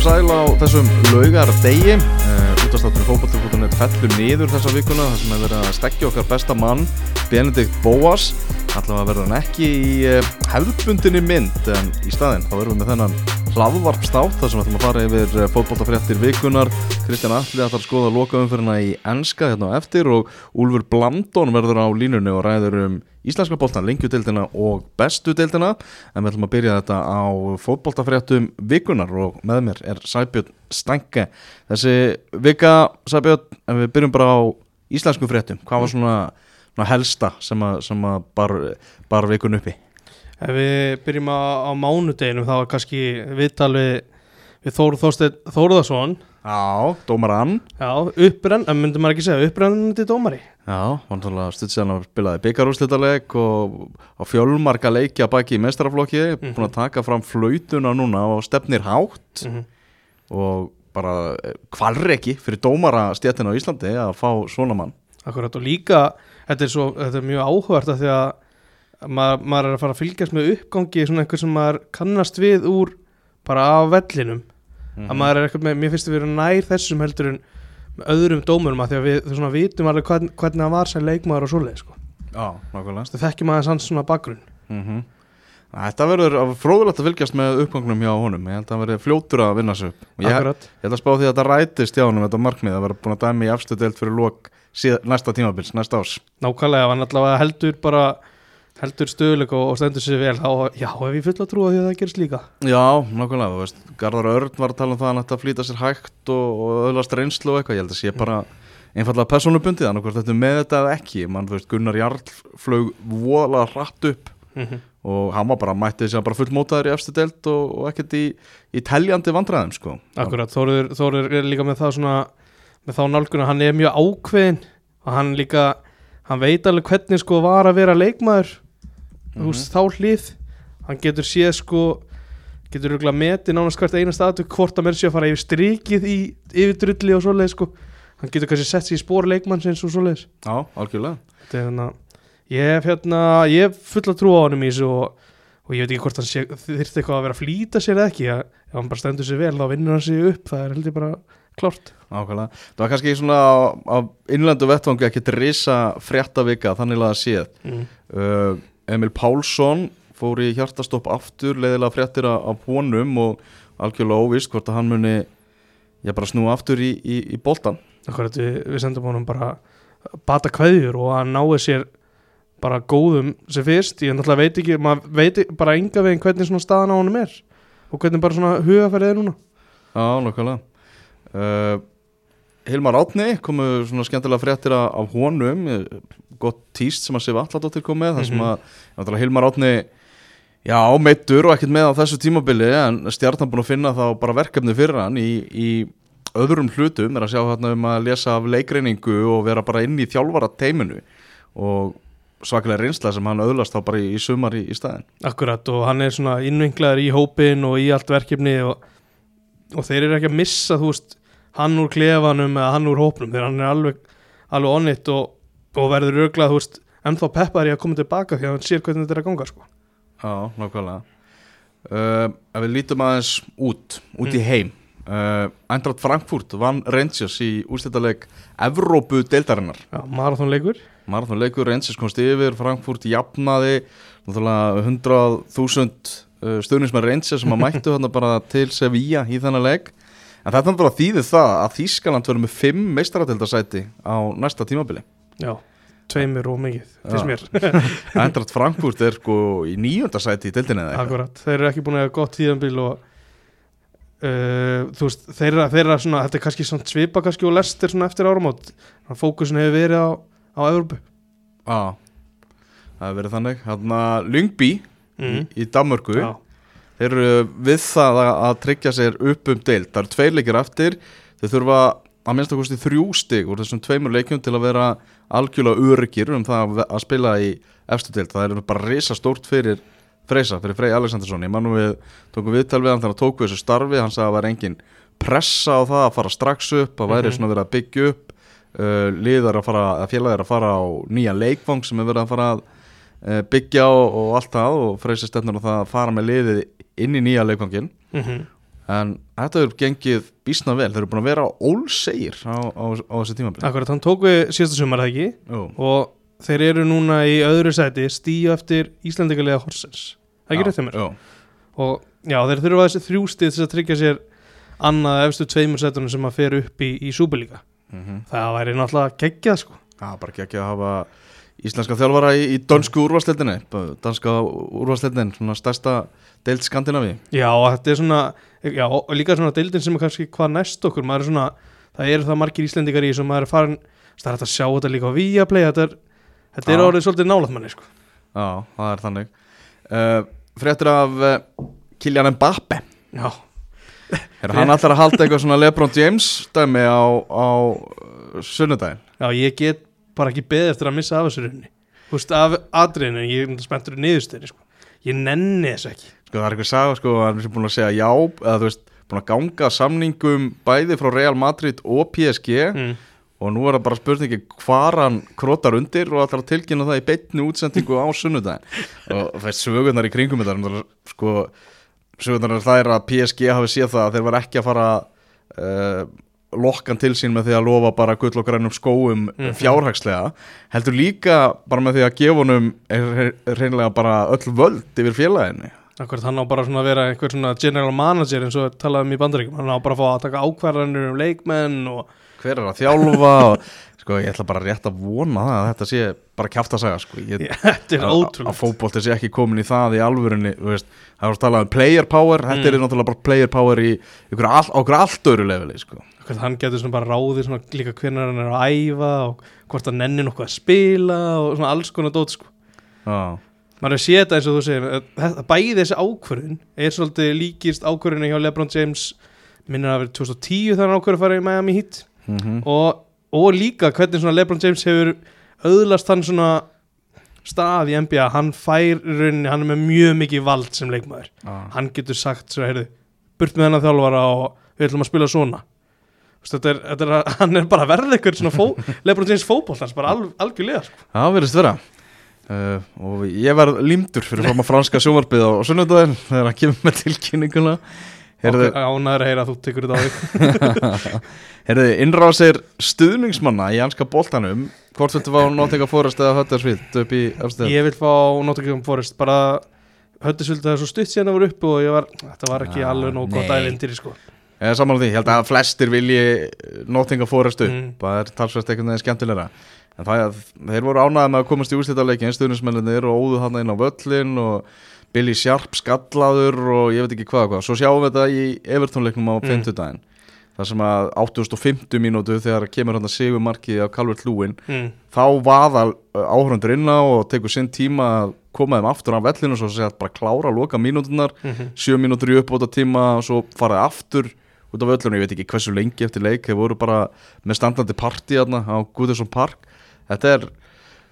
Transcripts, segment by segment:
og sæl á þessum laugar degi uh, Útastáttunni fókbaltafútunet fellur niður þessa vikuna þar sem er verið að stekja okkar besta mann Benedikt Bóas. Allavega verður hann ekki í uh, hefðbundinni mynd en í staðinn þá verðum við með þennan hlaðvarpstátt þar sem við ætlum að fara yfir uh, fókbaltafréttir vikunar Kristján Alli ætlar að skoða lokaumfyrirna í enska hérna á eftir og Úlfur Blandón verður á línunni og ræður um íslenska bóltan, lengjudeildina og bestudeildina en við ætlum að byrja þetta á fótbóltafréttum vikunar og með mér er Sæbjörn Stænke þessi vika, Sæbjörn, ef við byrjum bara á íslensku fréttum, hvað var svona, svona helsta sem að, sem að bar, bar vikun uppi? Ef við byrjum á, á mánudeginum þá var kannski viðtal við, við Þór Þorstein Þórðarsson Já, dómarann. Já, upprenn, en myndi maður ekki segja upprennandi dómari. Já, vantanlega stutt síðan að spilaði byggarúslitaleg og á fjölmarka leiki að baki í mestaraflokki, mm -hmm. búin að taka fram flautuna núna og stefnir hátt. Mm -hmm. og bara kvalri ekki fyrir dómara stjættin á Íslandi að fá svona mann. Akkurat og líka, þetta er, svo, þetta er mjög áhugart að því að maður, maður er að fara að fylgjast með uppgangi svona einhver sem maður kannast við úr bara af vellinum. Mhm. að maður er eitthvað með, mér finnst að við erum nær þessum heldur en öðrum dómurum að því að við svona vitum alveg hvern, hvernig hann var sem leikmaður og svoleið sko. Já, nákvæmlega. Það þekkjum aðeins hans svona bakgrunn. Mm -hmm. Þetta verður fróðulegt að fylgjast með uppgangnum hjá honum. Ég held að hann verður fljótur að vinna sig upp. Ég, Akkurat, ég held að spá því að þetta rætist hjá honum Þetta markmið að vera búin að dæmi í afstu deild fyrir síð, næsta tímabils, næsta ás nákvæmlega hann allavega heldur bara heldur stöðuleik og, stendur sér vel þá, já, hef ég fulla trú að því að það gerist líka. Já, nákvæmlega, þú veist Garðar Örn var að tala um það að að flýta sér hægt og, og öðlast reynslu og eitthvað. Ég held að sé bara einfallega persónubundið Þannig hvort þetta með þetta ekki. Man, þú veist, Gunnar Jarl flög voðalega hratt upp mm -hmm. og hann var bara mættið sem bara fullmótaður í efstu deild og, og ekkert í, í teljandi vandræðum sko. Akkurat, Þórir, Þórir er líka með það svona með þá nálguna, hann veit alveg hvernig sko var að vera leikmaður þú veist, þá hlið hann getur séð sko getur örgulega metið nánast hvert einast aðtök hvort að mér sé að fara yfir strikið í yfir drulli og svoleiðis sko. Hann getur kannski sett sér í spór leikmannsins og svoleiðis. Já, algjörlega. Er hérna ég hérna, ég hef fulla trú á honum í þessu og, og ég veit ekki hvort hann þyrfti eitthvað að vera að flýta sér eða ekki ef hann bara stendur sér vel þá vinnur hann sér upp, það er heldur bara klárt. Nákvæmlega. Það var kannski svona á, á innlendu vettvangi ekki risa fréttavika þannig að séð mm. uh, Emil Pálsson fór í hjartastopp aftur leiðilega fréttir af honum og algjörlega óvist hvort að hann muni já bara snúa aftur í, í, í boltan Akkurat, við, við sendum honum bara bata kveðjur og hann náði sér bara góðum sem fyrst. Ég náttúrulega veit ekki, maður veit bara enga veginn hvernig svona staðan á honum er og hvernig bara svona hugafærið er núna. Já, nákvæmlega. Uh, Hilmar Átni komu svona skemmtilega fréttir af, honum. Eh, gott tíst sem að Sif Alladóttir kom með þar sem Mhm. að náttúrulega Hilmar Átni já, meittur og ekkert með á þessu tímabili en stjarnan búin að finna þá bara verkefni fyrir hann í, í öðrum hlutum er að sjá hérna um að lesa af leikreiningu og vera bara inn í þjálfara teiminu og svakalega reynsla sem hann öðlast þá bara í, í sumar í, í staðin Akkurat og hann er svona innvinklaður í hópin og í allt verkefni og, og þeir eru ekki að missa þú veist, hann úr klefanum eða hann úr hópnum þegar hann er alveg, alveg onnit og, og verður auglað þú veist, ennþá peppar í að koma tilbaka því að hann sér hvernig þetta er að ganga sko. Já, nákvæmlega. Uh, Ef við lítum aðeins út út í heim. Uh, Eindrart Frankfurt vann Rangers í úrstættaleg Evrópu deildarinnar. Já, marathonleikur. Marathon leikur Rangers komst yfir Frankfurt jafnaði. Náttúrulega 100.000 uh, stöðnismenn Rangers sem að mættu þarna bara til Sevilla í þennan leik. En þetta náttúrulega þýðir það að Þískaland verður með 5 meistaradeildarsæti á næsta tímabili Já, tveimur og mikið, fyrst mér. Eindrart Frankfurt er sko í nýjöndarsæti í deildinni eða eitthvað? Akkurat, þeir eru ekki búin að hafa gott tíðanbíl og uh, þú veist, þeirra, þeirra svona, þetta er kannski svona svipa kannski og lestir svona eftir áramót. Fókusin hefur verið á, á Evropu Já, það hefur verið þannig. Að Lyngby mm. í Danmörku Já, Þeir eru við það að, tryggja sér upp um deild. Það eru tveir leikir eftir. Þeir þurfa að minnst að kosti þrjú stig úr þessum tveimur leikjum til að vera algjörlega öryggir um það að- spila í efstu deild. Það er bara risa stórt fyrir Freysa, fyrir Frey Alexandersson. Ég mann við tókum viðtal við hann þannig að tóku þessu starfi. Hann sagði að það var engin pressa á það að fara strax upp að væri Mhm. svona verið að byggja upp uh, liðar að fara, að félagir að fara á nýja leikvang sem er verið að fara að uh, byggja og, og allt það. Og Freysa stefnur á það að fara með liðið inn í nýja leikvangin mm en þetta er gengið bísna vel, þeir eru búin að vera ólsegir á, á, á þessi tímabili. Akkurat, hann tók við síðasta sumar það ekki? Jú, og þeir eru núna í öðru sæti stíu eftir Íslandingalega Horsens Það er ekki rétt mér? jú. og já, þeir þurfa þessi þrjústið til að tryggja sér annað efstu tveimur sætunum sem að fer upp í, í Súbelíka Mhm. það væri náttúrulega geggjað sko. Já, bara ekki að hafa íslenska þjálfara í, í dönsku úrvarsleildinni danska úrvarsleildin, svona stærsta deild Skandinavi Já, þetta er svona já, og líka svona deildin sem er kannski hvað næst okkur er svona, það eru það margir Íslendingar í sem maður er farin, það er hægt að sjá þetta líka á Viaplay, þetta er, þetta er orðið svolítið nálægt manni sko. Já, það er þannig. Uh, Fréttur af uh, Kylian Mbappe. Já, Er hann allar að halda eitthvað svona Lebron James dæmi á, á uh, sunnudaginn? já, ég get bara ekki beðið eftir að missa af þessu runni Þú veist, af atriðinu, ég er spenntur í niðurstöðinu sko. Ég nenni þessu ekki Sko það er eitthvað saga sko hann er búin að segja já eða þú veist, búin að ganga samningum bæði frá Real Madrid og PSG mm. og nú er það bara spurningi hvar hann krótar undir og ætlar að tilkynna það í beitni útsendingu á sunnudaginn og það er sögurnar í kringum þetta sko, sögurnar það er að PSG hafi séð það að þeir var ekki að fara uh, lokkan til sín með því að lofa bara gull og grænum skóum Mhm. fjárhagslega heldur líka bara með því að gefa honum er reynilega bara öll völd yfir félaginu Akkurat, hann á bara svona að vera einhver svona general manager eins og talaði um í bandaríkjum hann á bara að fá að taka ákvarðanir um leikmenn og hver er að þjálfa og sko ég ætla bara rétt að vona það að þetta sé bara kjáft að segja sko. Ég, þetta er ótrúlega að fótbolti sé ekki komin í það í alvörunni þú veist, það er að tala um player power þetta Mm. er náttúrulega bara player power í ykkur all, okkur allt öðru leveli sko. Akkurat, hann getur svona bara ráðið svona líka hvernig hann er að æfa og hvort hann nenni nokkuð að spila og svona alls konar dót sko. Já, maður er að sé þetta eins og þú segir bæði þessi ákvörðun er svolítið líkist ákvörðunni hjá Lebron James minnir að vera 2010 þegar hann ákvörður að fara í Miami Heat. Mm og, og líka hvernig Lebron James hefur auðlast hann svona stað í NBA hann fær rauninni, hann er með mjög mikið vald sem leikmaður, hann getur sagt svo, heyrðu, burt með hennar þjálfara og við ætlum að spila svona. Þetta er, þetta er, hann er bara fó, Lebron James fótbollans, bara al, algjörlega sko. það verðist vera uh, og ég verð límdur fyrir fram að franska sjónvarpið á sunnudaginn þegar hann kemur með tilkynninguna. Herðu, og ánæður heyra að þú tekur þetta á þig herðu innrásir stuðningsmanna í anska boltanum. Hvort viltu fá Nottingham Forest eða Huddersfield upp í afstöð ég vil fá Nottingham Forest. Bara höndisvöld það er svo stutt síðan að vera uppi og ég var, þetta var ekki Ah, alveg nóg gott nei. ævindir sko. Samanlega því, ég held að flestir vilji Nottingham Forest upp, Mm. það er talsvægt einhvern veginn skemmtilegra en það þeir voru ánægði með að komast í úrslitaleikin stuðnismennir og óðu hann inn á völlin og Billy Sharp skallaður og ég veit ekki hvað og hvað, svo sjáum við þetta í Everton-leiknum á Mm. 50 daginn þar sem að 850 mínútu þegar kemur hann að sigur markið af Calvert Lúin mm. þá vaða áhörundur inn á og tekur sinn tíma að koma þeim aftur á vellinu og svo segja bara klára að loka mínútunar Mm sjö mínútur í uppbóta tíma og svo faraði aftur út af öllunum, ég veit ekki hversu lengi eftir leik þeir voru bara með standandi hérna á Goodison Park þetta er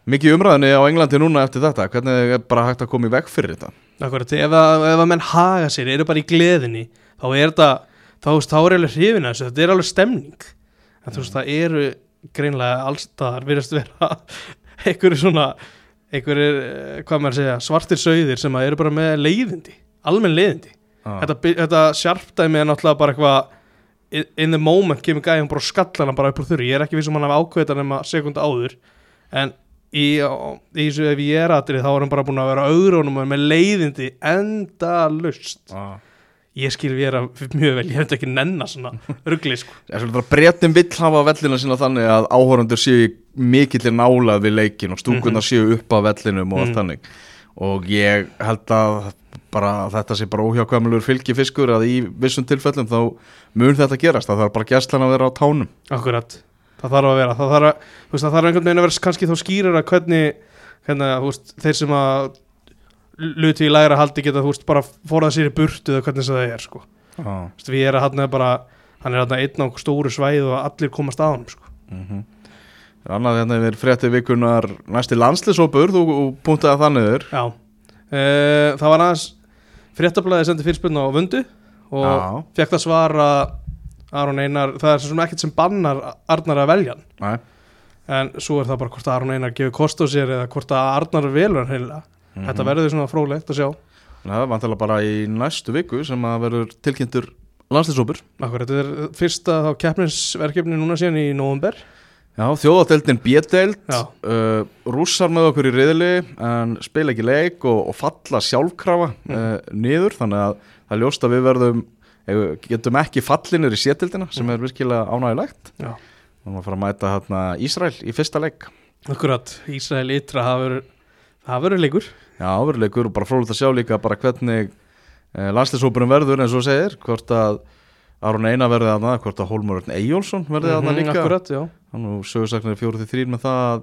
mikið umræðinni á Englandi núna eftir þetta, hvernig er bara hægt að koma í veg fyrir þetta? Akkurat, ef, að, ef að menn haga sér, eru bara í gleðinni þá er þetta, þá, er alveg hrifin að þessu, þetta er alveg stemning. En þú veist, það eru greinlega allstaðar, virðast vera einhverju svona einhverju, eh, hvað maður að segja, svartir sauðir sem eru bara með leiðindi almenn leiðindi, ah. þetta, þetta sjarpdæmi er náttúrulega bara eitthvað in- the moment kemur gæðin bara hann bara upp úr þurri, ég er ekki viss um hann hafa ákveðið nema sekunda áður en í, í þessu ef ég er aðrið þá er hann bara búin að vera auðrónum með leiðindi enda lust Ah. ég skil vera mjög vel, ég hef ekki nenna svona ruggli sko. Breytin vill hafa vellina sína þannig að áhörundur séu mikillir nálað við leikin og stúkunar séu upp á vellinum og allt Mhm. þannig. Og ég held að bara þetta sé bara óhjákvæmlegur fylgifiskur að í vissum tilfellum þá mun þetta gerast, það þarf bara gæslan að vera á tánum. Akkurat, það þarf að vera það þarf, að, veist, það þarf einhvern veginn að vera kannski þá skýrar að hvernig, þú veist, þeir sem að luti í lægra haldi geta veist bara fórað sér í burtu eða hvernig það er sko. Ah. Við erum hann bara hann er hann einn á stóru svæð og allir komast að hann sko. mm Annað hérna yfir frétti vikunar næsti landslisópur, þú þú punktaði það niður. Já. Uh, það var aðeins fréttablaði sendi fyrirspilna á vundu og fekk það svar að Aron Einar, það er svona ekkert sem bannar Arnar að velja hann Nei. en svo er það bara hvort að Aron Einar gefur kost á sér eða hvort að Arnar velur hann heila Mhm. þetta verður svona frólægt að sjá Það er vantilega bara í næstu viku sem að verður tilkynntur landslýsópur Akkurat, þetta er fyrsta þá keppnisverkefni núna síðan í november Já, þjóðadeildin B-deild Já. uh, Rússar með okkur í riðli en spila ekki leik og, og falla sjálfkrafa Mm. uh, niður þannig að það er ljóst að við verðum getum ekki fallinir í sétildina sem er virkilega ánægilegt Já. þannig að fara að mæta hérna Ísrael í fyrsta leik. Akkurat, Ísrael ytra, það verður það verður leikur. Já, og bara frólægt að sjá líka bara hvernig uh, landslýsópurum verður eins og segir, hvort að Aron Einar verði þarna, hvort að Hólmur Eyjólfsson verði þarna Mhm, líka. Akkurat, já. Hann og sögursaknir fjóru til þrýr með það að,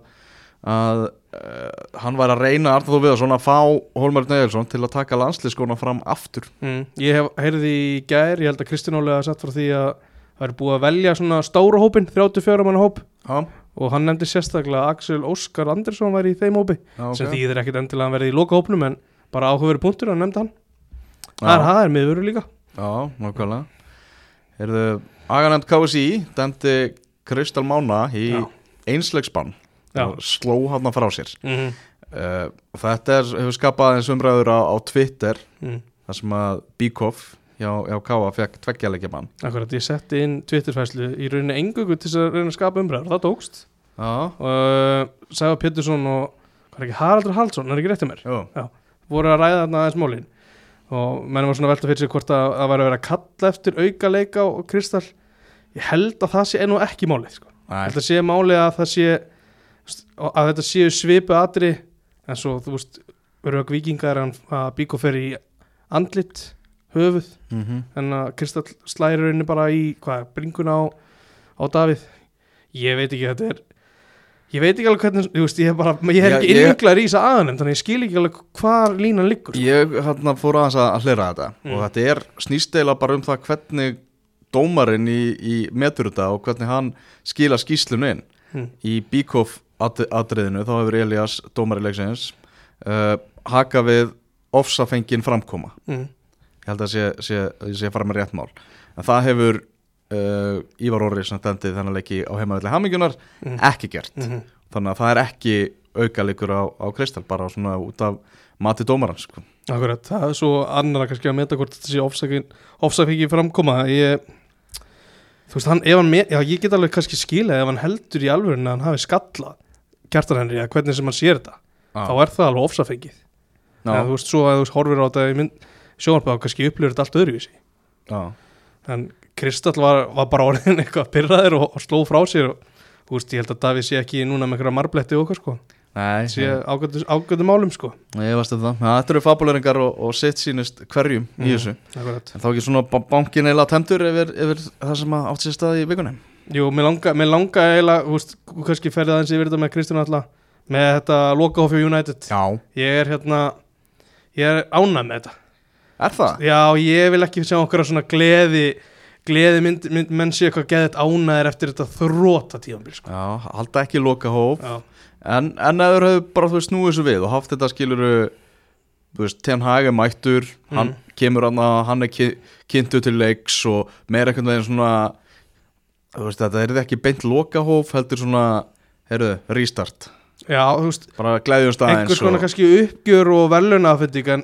að uh, hann væri að reyna Arnþór Viðarsson að fá Hólmar Neilsson til að taka landslískona fram aftur. Mm. Ég hef heyrði í gær, ég held að Kristján Ólega satt frá því að það er búið að velja svona stóra hópin, 34 manna hóp. Já, og hann nefndi sérstaklega að Axel Óskar Andersson væri í þeim hópi já, sem ok. þýðir ekkit endilega að hann verði í loka hópnum en bara áhugaveru punktur, hann nefndi hann. Það er, er miðurur líka. Já, nákvæmlega. Heyrðu, Aganemt KSI dæmdi Kristal Mána í Já. Og sló hann frá sér. Mm uh, og þetta er, hefur skapað eins umræður á, á Twitter -hmm. þar sem að Bíkov hjá, hjá Káa fekk tveggjarleikja mann Akkurat, ég setti inn Twitterfæslu í rauninni engungu til þess að að skapa umræður það tókst. Og uh, Sæfa Pétursson og ekki, Haraldur Haldsson, er ekki rétt um mér? Já, voru að ræða þarna aðeins mólin og mennum var svona velta fyrir sig hvort að það væri að vera að kalla eftir auka leika og Kristall. Ég held að það sé enn og ekki málið sko. ég held að sé málið að það sé að þetta séu svipu atri en svo þú veist rauk vikingar að Bíko fer í andlit höfuð mhm. en að Kristall slæri rauninni bara í hvað, bringuna á, á Davíð ég veit ekki þetta er ég veit ekki alveg hvernig þú veist, ég, er bara, ég er Já, ekki innuglar í þess aðanum þannig að ég skil ekki alveg hvar línan liggur Ég hérna fór aðeins að að hlera þetta Mm. og þetta er snýsteila bara um það hvernig dómarinn í, í metur þetta og hvernig hann skila skýslun inn Mm. í Bíkoff atriðinu þá hefur Elias dómari leiksins uh, haka við ofsafengin framkoma mm. ég held að sé, sé, sé fara með rétt mál en það hefur uh, Ívar Orri sem dendið þennan leiki á heimavelli Hamingjunar Mm. ekki gert Mm þannig að það er ekki aukalikur á, á Kristal bara svona út af mati dómarans sko. Akkurat, það er svo annara kannski að meta hvort þetta sé ofsakin, ofsafengi framkoma ég, þú veist, hann, hann já, ég get alveg kannski skila ef hann heldur í alvörinu að hann hafi skallað kjartan henni, eða hvernig sem hann sér þetta þá er það alveg ofsafengið Já, en þú veist, svo að þú veist, horfir á þetta í mynd sjónarpæða, kannski upplifir þetta allt öðruvísi já, en Kristall var, var bara orðin eitthvað pyrraður og, og sló frá sér og þú veist, ég held að Davíð sé ekki núna með einhverja marbletti og okkar sko, nei, sé ágættu málum sko Nei, ég það. Ja, þetta eru fabuleringar og, og sitt sínist hverjum í Mm. þessu. En þá ekki svona ba- bankin eila tæmdur yfir, yfir það sem að átt sér stað í vikunni. Jú, mér langa, mér langa eiginlega, þú veist, kannski ferði aðeins yfir þetta með Kristján alltaf með þetta loka fyrir United Já. ég er hérna ég er ánægð með þetta Er það? já, ég vil ekki sjá okkar svona gleði gleði mynd, mynd menn sé eitthvað geðið ánæðir eftir þetta þróta tíðanbíl sko. Já, halda ekki loka hóf. já, En, en þeir hefur bara þú veist snúið þessu við og haft þetta skiluru, þú veist, Ten Hag er mættur, hann kemur hann að hann er kynntu til leiks og meira veginn svona, þú veist, þetta er ekki beint loka hóf, heldur svona, heyrðu, restart. já, þú veist Bara glæðjumst aðeins. einhvers konar kannski uppgjör og velunafending en,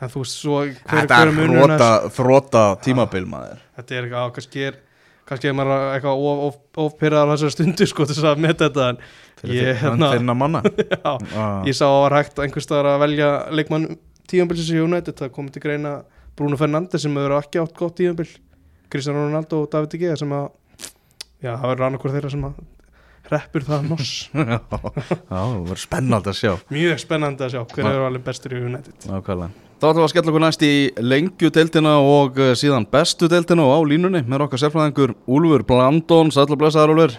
en þú veist svo hver, Þetta er þróta, þróta tímabil maður. þetta er eitthvað, kannski er kannski er maður eitthvað of, of, ofpyrraðar þessar stundu sko þess að með þetta en Fyrir Ég, hérna- þinna manna já, ah. ég sá að var hægt einhvers staðar að velja leikmann tíðanbilsins í United það komið til greina Bruno Fernandes sem hefur ekki átt gott tíðanbil Cristiano Ronaldo og David De Gea sem að já, það verður annarkur þeirra sem að reppur það noss Já, það verður spennald að sjá. Mjög spennandi að sjá hver er alveg bestur í United. Nákvæmlega. Þá ætlum við að skella okkur næst í lengjudeildina og uh, síðan bestu deildina og á línunni með okkar sérfræðingur Úlfur Blandón, sætla blessaður Úlfur.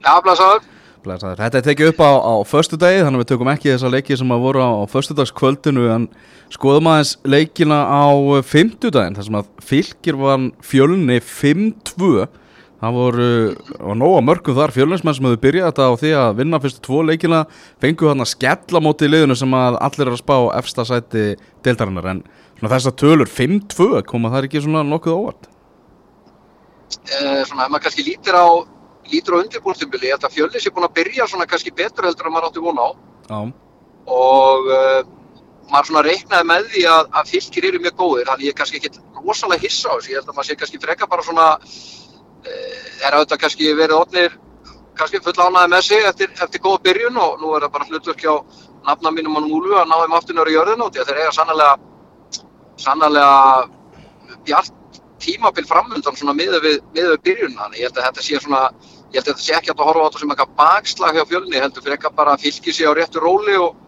Já, blæsaður. Blessaður, þetta er tekið upp á, á föstudegi þannig að við tökum ekki þessa leiki sem að voru á, á föstudagskvöldinu en skoðum aðeins leikina á fimmtudaginn þar sem að fylgir var fjölni 5-2 það voru var nóga mörgum þar fjölnismenn sem hefur byrjað þetta á því að vinna fyrstu tvo leikina fengu hann að skella móti í liðinu sem að allir er að spá efsta sæti deildarinnar. En svona þessar tölur 5-2 koma það ekki svona nokkuð óvart? Eh, svona, ef maður kannski lítir á, lítir á held að fjölni sé búin að byrja svona kannski betur heldur en maður átti von á. Já, og uh, maður svona reiknaði með því að, að fylgir eru mjög góðir, þannig ég er kannski ekki rosalega hissa á þessu, ég held að maður sé kannski freka bara svona, er auðvitað kannski verið orðnir, kannski full ánaði með sig eftir, eftir góða byrjun og nú er það bara hlutverk hjá nafna mínum og núlu að ná þeim aftur nörðu jörðin og því að þeir eiga sannlega, sannlega bjart tímabil framöndan svona miður við, við byrjun, þannig ég held að þetta sé svona, ég held að þetta sé ekki að horfa á þetta sem eitthvað bakslag hjá fjölni, heldur fyrir eitthvað bara að fylgi sig á réttu róli og,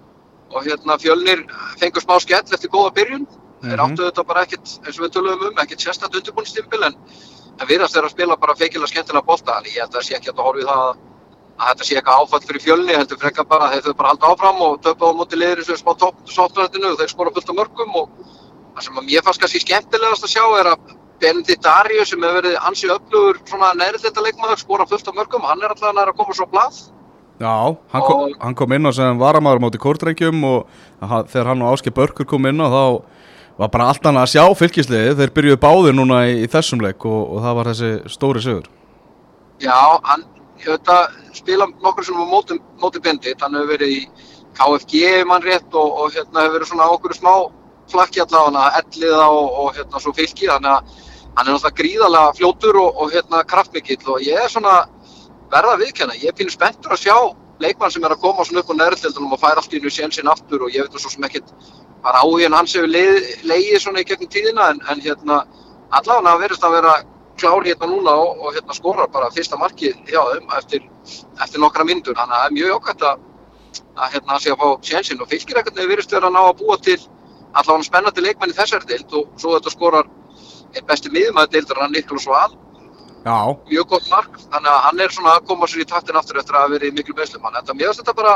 og hérna fjölnir fengur smá skell eftir góða byrjun, mm -hmm. þeir áttu þetta bara ekkert, eins og við töluðum um, ekkert sérstætt undirbúinstimpil en, en viðrast þeir að spila bara feikilega skemmtilega bolta, þannig ég held að það sé ekki að horfa í það að þetta sé eitthvað áfall fyrir fjölni, heldur eitthvað bara þeir þau bara halda áfram og töpa á móti liður eins og smá toppsóttrættinu og þeir skora fullt á mörgum og það sem að mér fannst kannski skemmtilegast að sjá er að Benedikt Daríu sem hefur verið ansið öflugur svona nærið þetta leikmaður skora fullt á mörgum, hann er alltaf nær að koma svo blað. Já, hann kom, Og- hann kom inn á sem varamæður móti kórdrengjum og þegar hann og Áski Börkur kom inn á þá var bara allt annað að sjá fylgisliði þeir byrjuðu báðir núna í, í þessum leik og, og það var þessi stóri sigur. Já, hann ég veit að spila nokkur sem á móti, móti Benedikt, hann hefur verið í KFG mann rétt og, og hérna hefur verið svona okkur smá flakki allavega, elliða og, og hérna svo að hann er náttúrulega gríðarlega fljótur og, og hérna kraftmikill. Og ég er svona verða að viðkenna, ég pínu spenntur að sjá leikmann sem er að koma svona upp á nærðildunum og færa allt í nú sénsinn aftur og ég veit nú svo sem ekkert bara áhugin hans hefur leið, leiðið svona í gegnum tíðina en, en hérna allavega verðist að vera klár hérna núna og, og hérna skorar bara fyrsta markið hjá þeim eftir, eftir nokkra myndur, þannig að það er mjög okkvæmt að, að hérna hann sé að fá sénsinn og fylgir ekkert nefnir verðist vera að ná að búa til allavega spennandi leikmenn í þessari deild og svo þetta skorar einn besti miðumæður deildar hann Niklas Val Já, mjög gott mark, þannig að hann er svona að koma sér í taktin aftur eftir að hafa verið miklu meðslum hann, þetta mér finnst þetta bara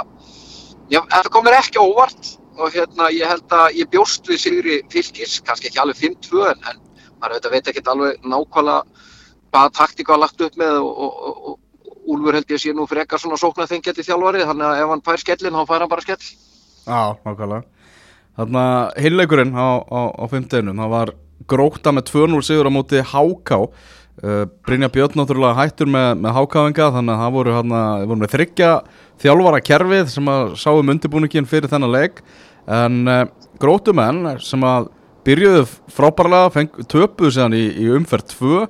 já, þetta kom mér ekki óvart og hérna ég held að ég bjóst við Sigri Fylkis, kannski ekki alveg 5-2 en, en maður veit ekki alveg nákvæmlega hvaða taktíka var lagt upp með og, og, og, Úlfur held ég sé nú frekar svona sóknar þengjandi þjálfari, þannig að ef hann fær skellin þá fær hann bara skell. Já, nákvæmlega. Þannig að hinleikurinn á, á, á fimmteginum, það var gróta með 2-0 sigur á móti Háká. Uh, Brynja Björn náttúrulega hættur með, með Hákáinga þannig að það voru, hana, voru þryggja þjálfara kerfið sem að sáum undirbúningin fyrir þennan leik en uh, grótumenn sem að byrjuðu frábærlega töpuðu síðan í, í umferð 2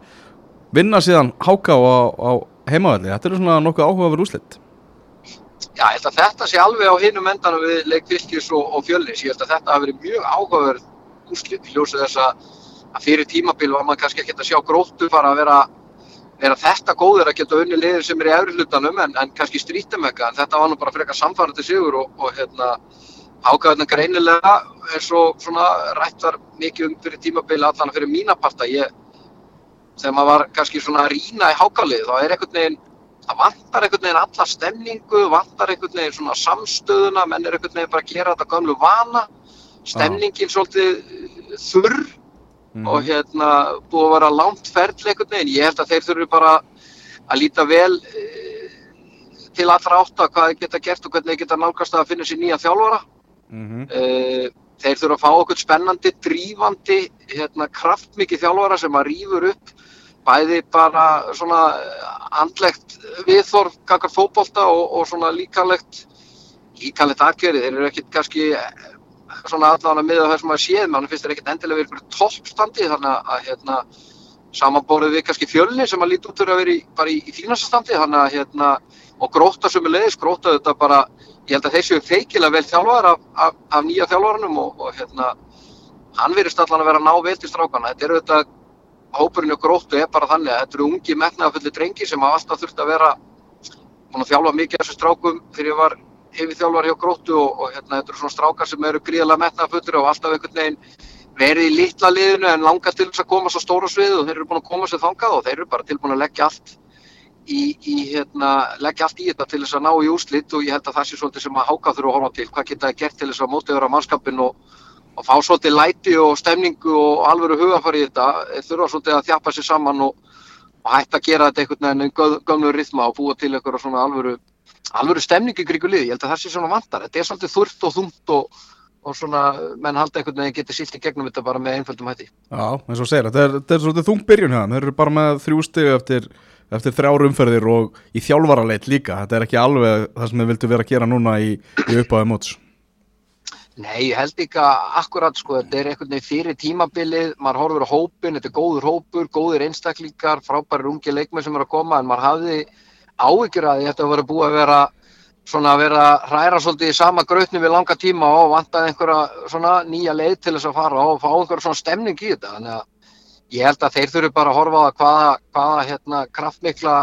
vinna síðan Háká á, á heimavelli, þetta er svona nokkuð áhugaverð úslitt Já, ég held að þetta sé alveg á hinum endanum við leik Fylkis og, og Fjölnis. Ég held að þetta hafi verið mjög áhugaverð úrslit í ljósið þess að, fyrir tímabil var maður kannski ekki að sjá gróttu fara að vera, vera þetta góður að geta unni liðir sem er í efri hlutanum en, en kannski strítum eitthvað. En þetta var nú bara frekar samfærandi sigur og, og hérna ákvæðan greinilega eins og svona rætt var mikið um fyrir tímabil allan fyrir mína parta. Ég, þegar maður var kannski svona að rýna í hákalið þá er einhvern veginn það vantar einhvern veginn alla stemningu, vantar einhvern veginn svona samstöðuna, menn er einhvern veginn bara að gera þetta gömlu vana, stemningin svolítið þurr Mhm. og hérna búið að vera langt ferðli einhvern veginn. Ég held að þeir þurfu bara að líta vel eh, til allra átta hvað þeir geta gert og hvernig þeir geta nálgast að finna sér nýja þjálfara. Mm -hmm. Eh, Þeir þurfa að fá okkur spennandi, drífandi, hérna, kraftmikið þjálfara sem að rýfur upp bæði bara svona andlegt viðþorf kakar fótbolta og, og svona líkalegt líkalegt aðgerið. Þeir eru ekkert kannski eh, svona að miða það sem að séð, mann finnst þeir ekkert endilega verið ykkur toppstandi þannig að, hérna samanbórið við kannski fjölni sem að líti út fyrir að vera í, bara í, í fínasta standi þannig að hérna og gróta sem er leiðis, gróta þetta bara ég held að þeir séu feikilega vel þjálfaðar af, af, af nýja þjálfaranum og, og hérna hann verist allan að vera ná vel til strákana þetta eru þetta hópurinn og gróttu er bara þannig að þetta eru ungi metnaðafulli drengi sem hafa alltaf þurft að vera að þjálfa mikið af þessum strákum þegar ég var hefði þjálfar hjá gróttu og, og hérna þetta eru svona strákar sem eru gríðalega metnaðafullir og alltaf einhvern veginn verið í litla liðinu en langar til þess að koma svo stóra sviðu og þeir eru búin að koma sér þangað og þeir eru bara tilbúin að leggja allt í, í hérna, leggja allt í þetta til þess að ná í úrslit og ég held að það sé svolítið sem að háka þurfa að horfa til. Hvað geta það gert til þess að mótiðura mannskapin og, og fá svolítið læti og stemningu og alvöru hugafari í þetta? Þurfa svolítið að þjapa sér saman og, og hætta að gera þetta einhvern veginn göð, gömlu rithma og búa til einhverja svona alvöru alvöru stemningu í kringu liði, ég held að það sé svona vantar. Þetta er svolítið þurft og þungt og, og svona menn halda einhvern veginn getið silt í gegnum þetta bara með einföldum hætti. Já, eins og segir, þetta er, er svolítið þung byrjun hérna, þeir eru bara með þrjú stig eftir, eftir þrjár umferðir og í þjálfaraleit líka, þetta er ekki alveg það sem þeir vildu vera að gera núna í, í uppáði móts. Nei, ég held ekki að akkurat sko, þetta er einhvern veginn fyrir tímabilið, maður horfur á hópin, þetta er góður hópur, góður einstaklingar, frábæri ungi leikmenn sem eru að koma en maður hafði áhyggjur að þetta var búið að vera svona að vera hræra svolítið í sama grautnum við langa tíma og vantaði einhverja svona nýja leið til þess að fara og fá einhverja svona stemning í þetta. Þannig að ég held að þeir þurfu bara að horfa á það hvaða, hvaða hérna kraftmikla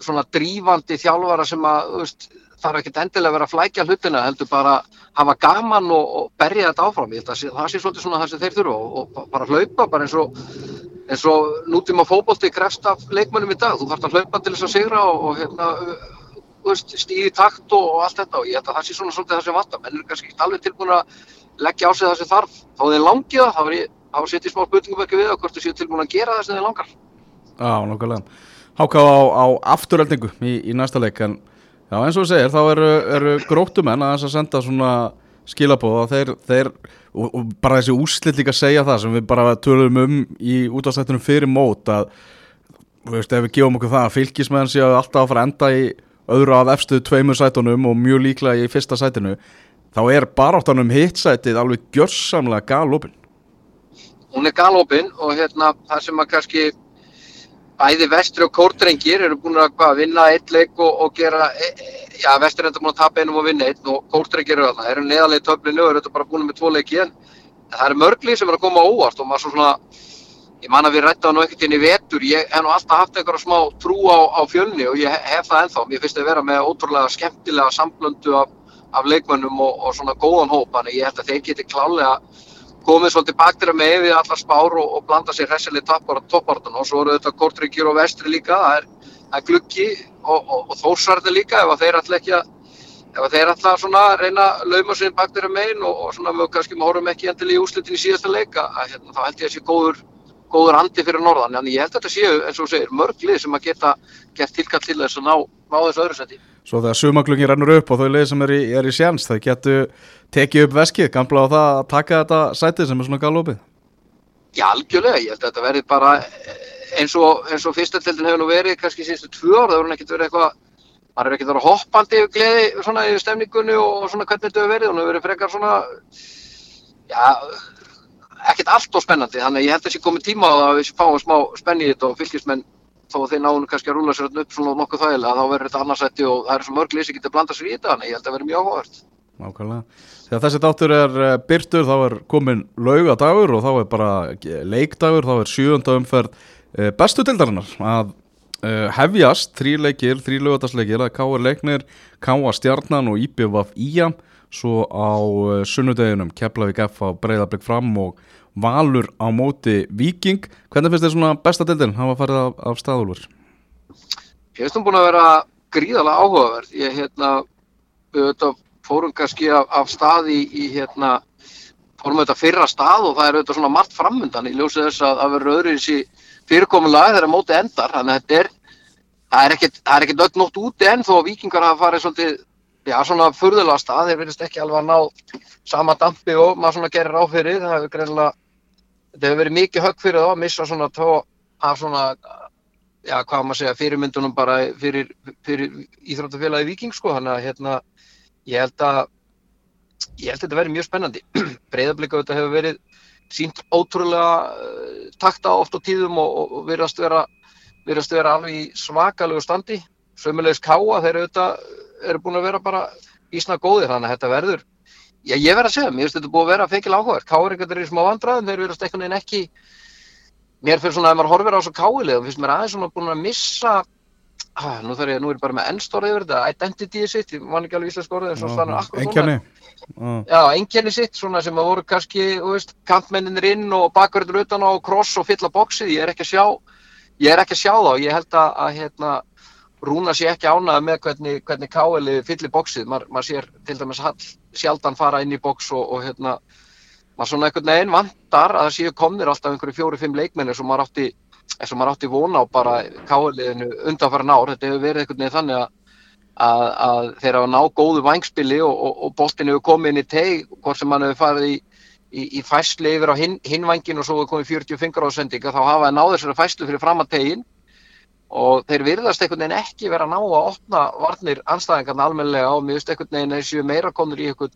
svona drífandi þjálfara sem að, veist, þarf ekkert endilega að vera að flækja hlutina, heldur bara hafa gaman og, og berja þetta áfram. Ég held að það sé svolítið svona það sem þeir þurfa og, og bara hlaupa bara eins og eins og nútíma fótbolti krefst af leikmönnum í dag, þú þarfst að hlaupa til þess að sigra og, hérna stíði takt og, allt þetta. Og ég held að það sé svona svolítið það sem vantar. Menn er kannski alveg tilbúin að leggja á sig það sem þarf. Þá þeir langið það, er ég þá setjum smá spurningum ekki við það hvort þú séu tilbúin að gera það sem þeir langar. Já, nokkulega Háká á, á afturöldingu í, í næsta leik en já, eins og þú segir, þá eru, eru gróttumenn að þess að senda svona skilabóð að þeir, þeir og, og bara þessi úslit líka segja það sem við bara tölum um í útastættunum fyrir mót að þú veist, ef við gefum okkur það að fylgismenn séu alltaf að fara að enda í öðru af efstu tveimur sætunum og mjög líklega í fyrsta sætinu þá er baráttanum hitt-sætið alveg gjörsamlega galopin hún er galopin og hérna það sem að kannski bæði vestri og kórdrengir eru búin að hvað, vinna eitt leik og, og gera e, e, já, vestri er enda búin að tapa einum og vinna einn og kórdrengir eru þarna, eru neðalegi töflinu og eru þetta bara búin með tvo leiki en það eru mörgli sem eru að koma óvart og maður svo svona ég man að við rættaðum nú ekkert inn í vetur ég hef nú alltaf haft einhverja smá trú á, á fjölni og ég hef, það ennþá. Mér finnst að vera með ótrúlega skemmtilega samblöndu af, af leikmönnum og, og svona góðan hóp þannig ég held að þeir geti klálega komið svolítið baktir með við allar spár og, og blanda sér hressileg toppartan og svo eru þetta kortryggir og vestri líka. Það er, er gluggi og, og, og þórsvarði líka ef að þeir ætla ekki að ef að þeir ætla svona að reyna að lauma sér baktir megin og, svona við kannski horfum ekki endilega í úslitin í síðasta leika að, hérna, þá held ég að sé góður góður andi fyrir norðan, en ég held að þetta séu eins og segir, mörg lið sem að geta gert tilkall til þess að ná, ná þessu öðru seti Svo þegar sumaglungin rennur upp og þau leið sem er í, er í sjans, þau getu tekið upp veskið, gamla á það að taka þetta sætið sem er svona galopið. Já, algjörlega, ég held að þetta verði bara eins og, og fyrstateldin hefur nú verið kannski síðustu tvö ár, það verður ekkert verið eitthvað maður hefur ekkert verið hoppandi yfir gleði svona yfir stemningunni og svona hvernig þetta hefur verið og það hefur verið frekar svona já, ekkert allt og spennandi, þannig að ég held að þessi komið tíma að við fáum smá spenni í þetta og fylgismenn þó að þeir náðu kannski að rúla sér upp svona nokkuð þægilega, þá verður þetta annarsætti og það er svo mörg lið sem getur blandað sér í þetta, að ég held að verði mjög áhugavert. Nákvæmlega. Þegar þessi dátur er eh, byrtur þá er komin laugadagur og þá er bara leikdagur, þá er sjöunda umferð eh, bestu dildarinnar að uh, hefjast þrý leikir, þrý laugadagsleikir að K.R. Leiknir, K.A. Stjarnan og IPVF Ía svo á sunnudeginum Keflavík F á Breiðarblik fram og Valur á móti Viking hvernig finnst þér svona besta dildin hafa farið af, af staðulur? Ég finnst hún búin að vera gríðalega áhugaverð. Ég hérna, fórum kannski af, af stað í, hérna, fórum auðvitað fyrra stað og það er auðvitað svona margt framöndan í ljósið þess að það verður öðru í þessi fyrirkomulega þegar móti endar. Þannig að þetta er, það er ekkert, er nótt úti enn þó að vikingar hafa farið svolítið, já svona furðulega stað. Þeir verðist ekki alveg að ná sama dampi og maður svona gerir áfyrir. Það hefur greinlega, þetta hefur verið mikið högg fyrir þá að missa svona tó af svona já, hvað maður segja, fyrirmyndunum bara fyrir, fyrir íþróttafélagi Viking sko, þannig að hérna, ég held að ég held að þetta verði mjög spennandi breyðablika þetta hefur verið sínt ótrúlega uh, takta oft á tíðum og, og, virðast vera virðast vera alveg í svakalegu standi sömulegis káa þeir eru búin að vera bara ísna góðir þannig að þetta verður já, ég verð að segja, mér finnst þetta búið að vera feikil áhugaður káa er einhvern veginn í smá vandraðum, þeir virðast einhvern veginn ekki mér fyrir svona að maður horfir á svo káilegum finnst mér aðeins svona búin að missa ah, nú þarf ég, nú er ég bara með ennstórið yfir þetta identity sitt, ég man ekki alveg íslensk orðið en svo stannar akkur Engjani já, engjani sitt, svona sem að voru kannski, kantmenninir inn og bakverður utan á kross og fylla bóksið ég er ekki að sjá, ég er ekki að sjá þá. Ég held að, að hérna Rúna sé ekki ánað með hvernig, hvernig káili fyllir bóksið, maður sér til dæmis hall, sjaldan fara inn í bóks og, og hérna maður svona einhvern veginn vantar að það séu komnir alltaf einhverju fjóri-fimm leikmenni sem maður átti, maður átti vona á bara káliðinu undanfæra nár þetta hefur verið einhvern veginn þannig að, að, að þeir hafa ná góðu vangspili og, og, og boltin hefur komið inn í teg hvort sem hann hefur farið í, í, í fæsli yfir á hin, hinvangin og svo hefur komið 45 gráðu sendinga þá hafa það náður sér að fæslu fyrir fram að tegin og þeir virðast einhvern veginn ekki vera ná að opna varnir anstæðingarna almenlega og veist einhvern veginn þessu meira komur í einhvern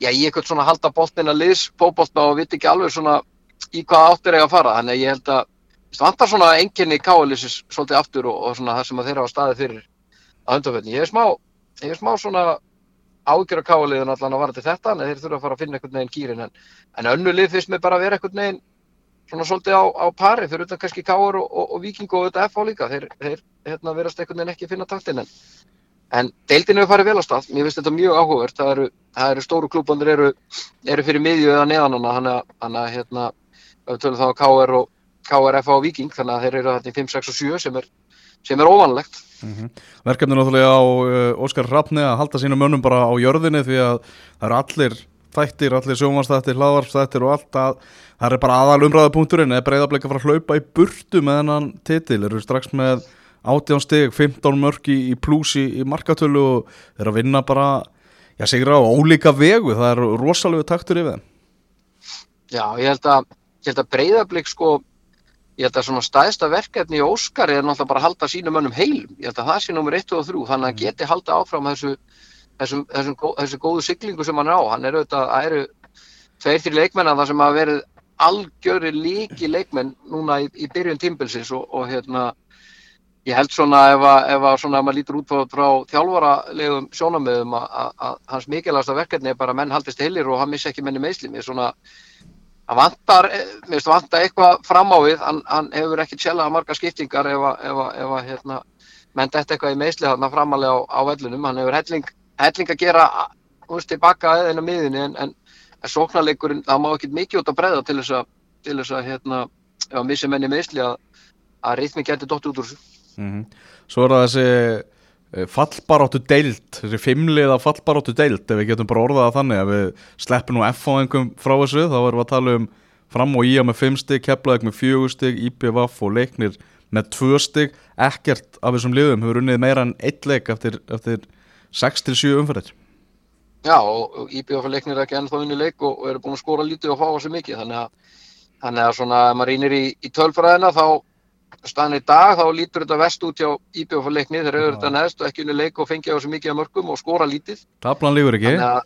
já, í eitthvað svona halda boltina liðs fótbolta og viti ekki alveg svona í hvað áttir eiga að fara þannig að ég held að vantar svona enginni káalisis svolítið aftur og, og svona það sem þeirra á staði fyrir að hundaföldin. Ég er smá, ég er smá svona ágjör að káaliðin allan að vara til þetta en þeir þurfa að fara að finna einhvern veginn gýrin en, en önnu lið finnst mér bara að vera einhvern veginn svona svolítið á, á pari. Fyrir utan kannski káar og, og, og viking og þetta FH líka. Þeir, þeir hérna, verast einhvern veginn ekki finna taktin en, en deildin hefur farið vel á stað. Mér finnst þetta mjög áhugavert. Það eru, það eru stóru klúbandir eru, eru fyrir miðju eða neðan hana. Að hérna, tölum þá káar og káar FH og viking þannig að þeir eru hérna í 5, 6 og 7 sem er, sem er óvanlegt Mm -hmm. Verkefni náttúrulega á uh, Óskar Rappni að halda sínum mönnum bara á jörðinni því að það eru allir þættir, allir sjómanstættir, hlaðvarpstættir og allt að það er bara aðal umræðapunkturinn eða breyðarbleika að hlaupa í burtu með hennan titil, eru strax með 18 steg, 15 mörg í, í plúsi í, markatölu og eru að vinna bara, já sigur á ólíka vegu, það er rosalegu taktur yfir þeim. Já, ég held að, að breyðarbleik sko ég held að svona staðista verkefni í Óskar er náttúrulega bara að halda sínum önnum heilum. Ég held að það sé nummer 1 og 3 þannig að hann geti halda áfram þessu þessum, þessum, þessu góðu syklingu sem hann er á hann er auðvitað, það eru tveir til leikmenn að það sem hafa verið algjöri líki leikmenn núna í, í byrjun tímbilsins og, og hérna ég held svona ef að, ef að svona ef maður lítur út frá, frá þjálfaralegum sjónamöðum að hans mikilvægasta verkefni er bara að menn haldist heilir og hann missi ekki menni meðsli mér svona hann vantar, mér finnst vantar eitthvað fram á við, hann, hann hefur ekki tjelaða marga skiptingar ef að, ef að, að hérna, menn þetta eitthvað í meðsli þarna framalega á, á vellunum, hann hefur helling, helling að gera, veist, tilbaka eða inn á miðinni en, en, en sóknarleikurinn, það má ekki mikið út að breyða til þess að, til þess að, hérna, ef að missi menni meðsli að, að rýðmi geti dótt út úr þessu. Mm -hmm. Svo er það þessi fallbaróttu deild, þessi fimmliða fallbaróttu deild, ef við getum bara orðað að þannig ef við sleppum nú F-fáingum frá þessu þá erum við að tala um fram og íja með 5 stygg, Keflavík með 4 stygg IPVF og leiknir með 2 stygg ekkert af þessum liðum hefur unnið meira en 1 leik eftir, eftir 6-7 umferðir. Já og IPVF leiknir ekki ennþá unni leik og, og eru búin að skóra lítið og fá þessu mikið. Þannig að, þannig að svona ef maður reynir í, í tölfræðina þá staðan í dag þá lítur þetta vest út hjá IBF og leikni þeir eru þetta neðst og ekki unni leik og fengja þessu mikið af mörgum og skora lítið. Tablan lífur ekki? að,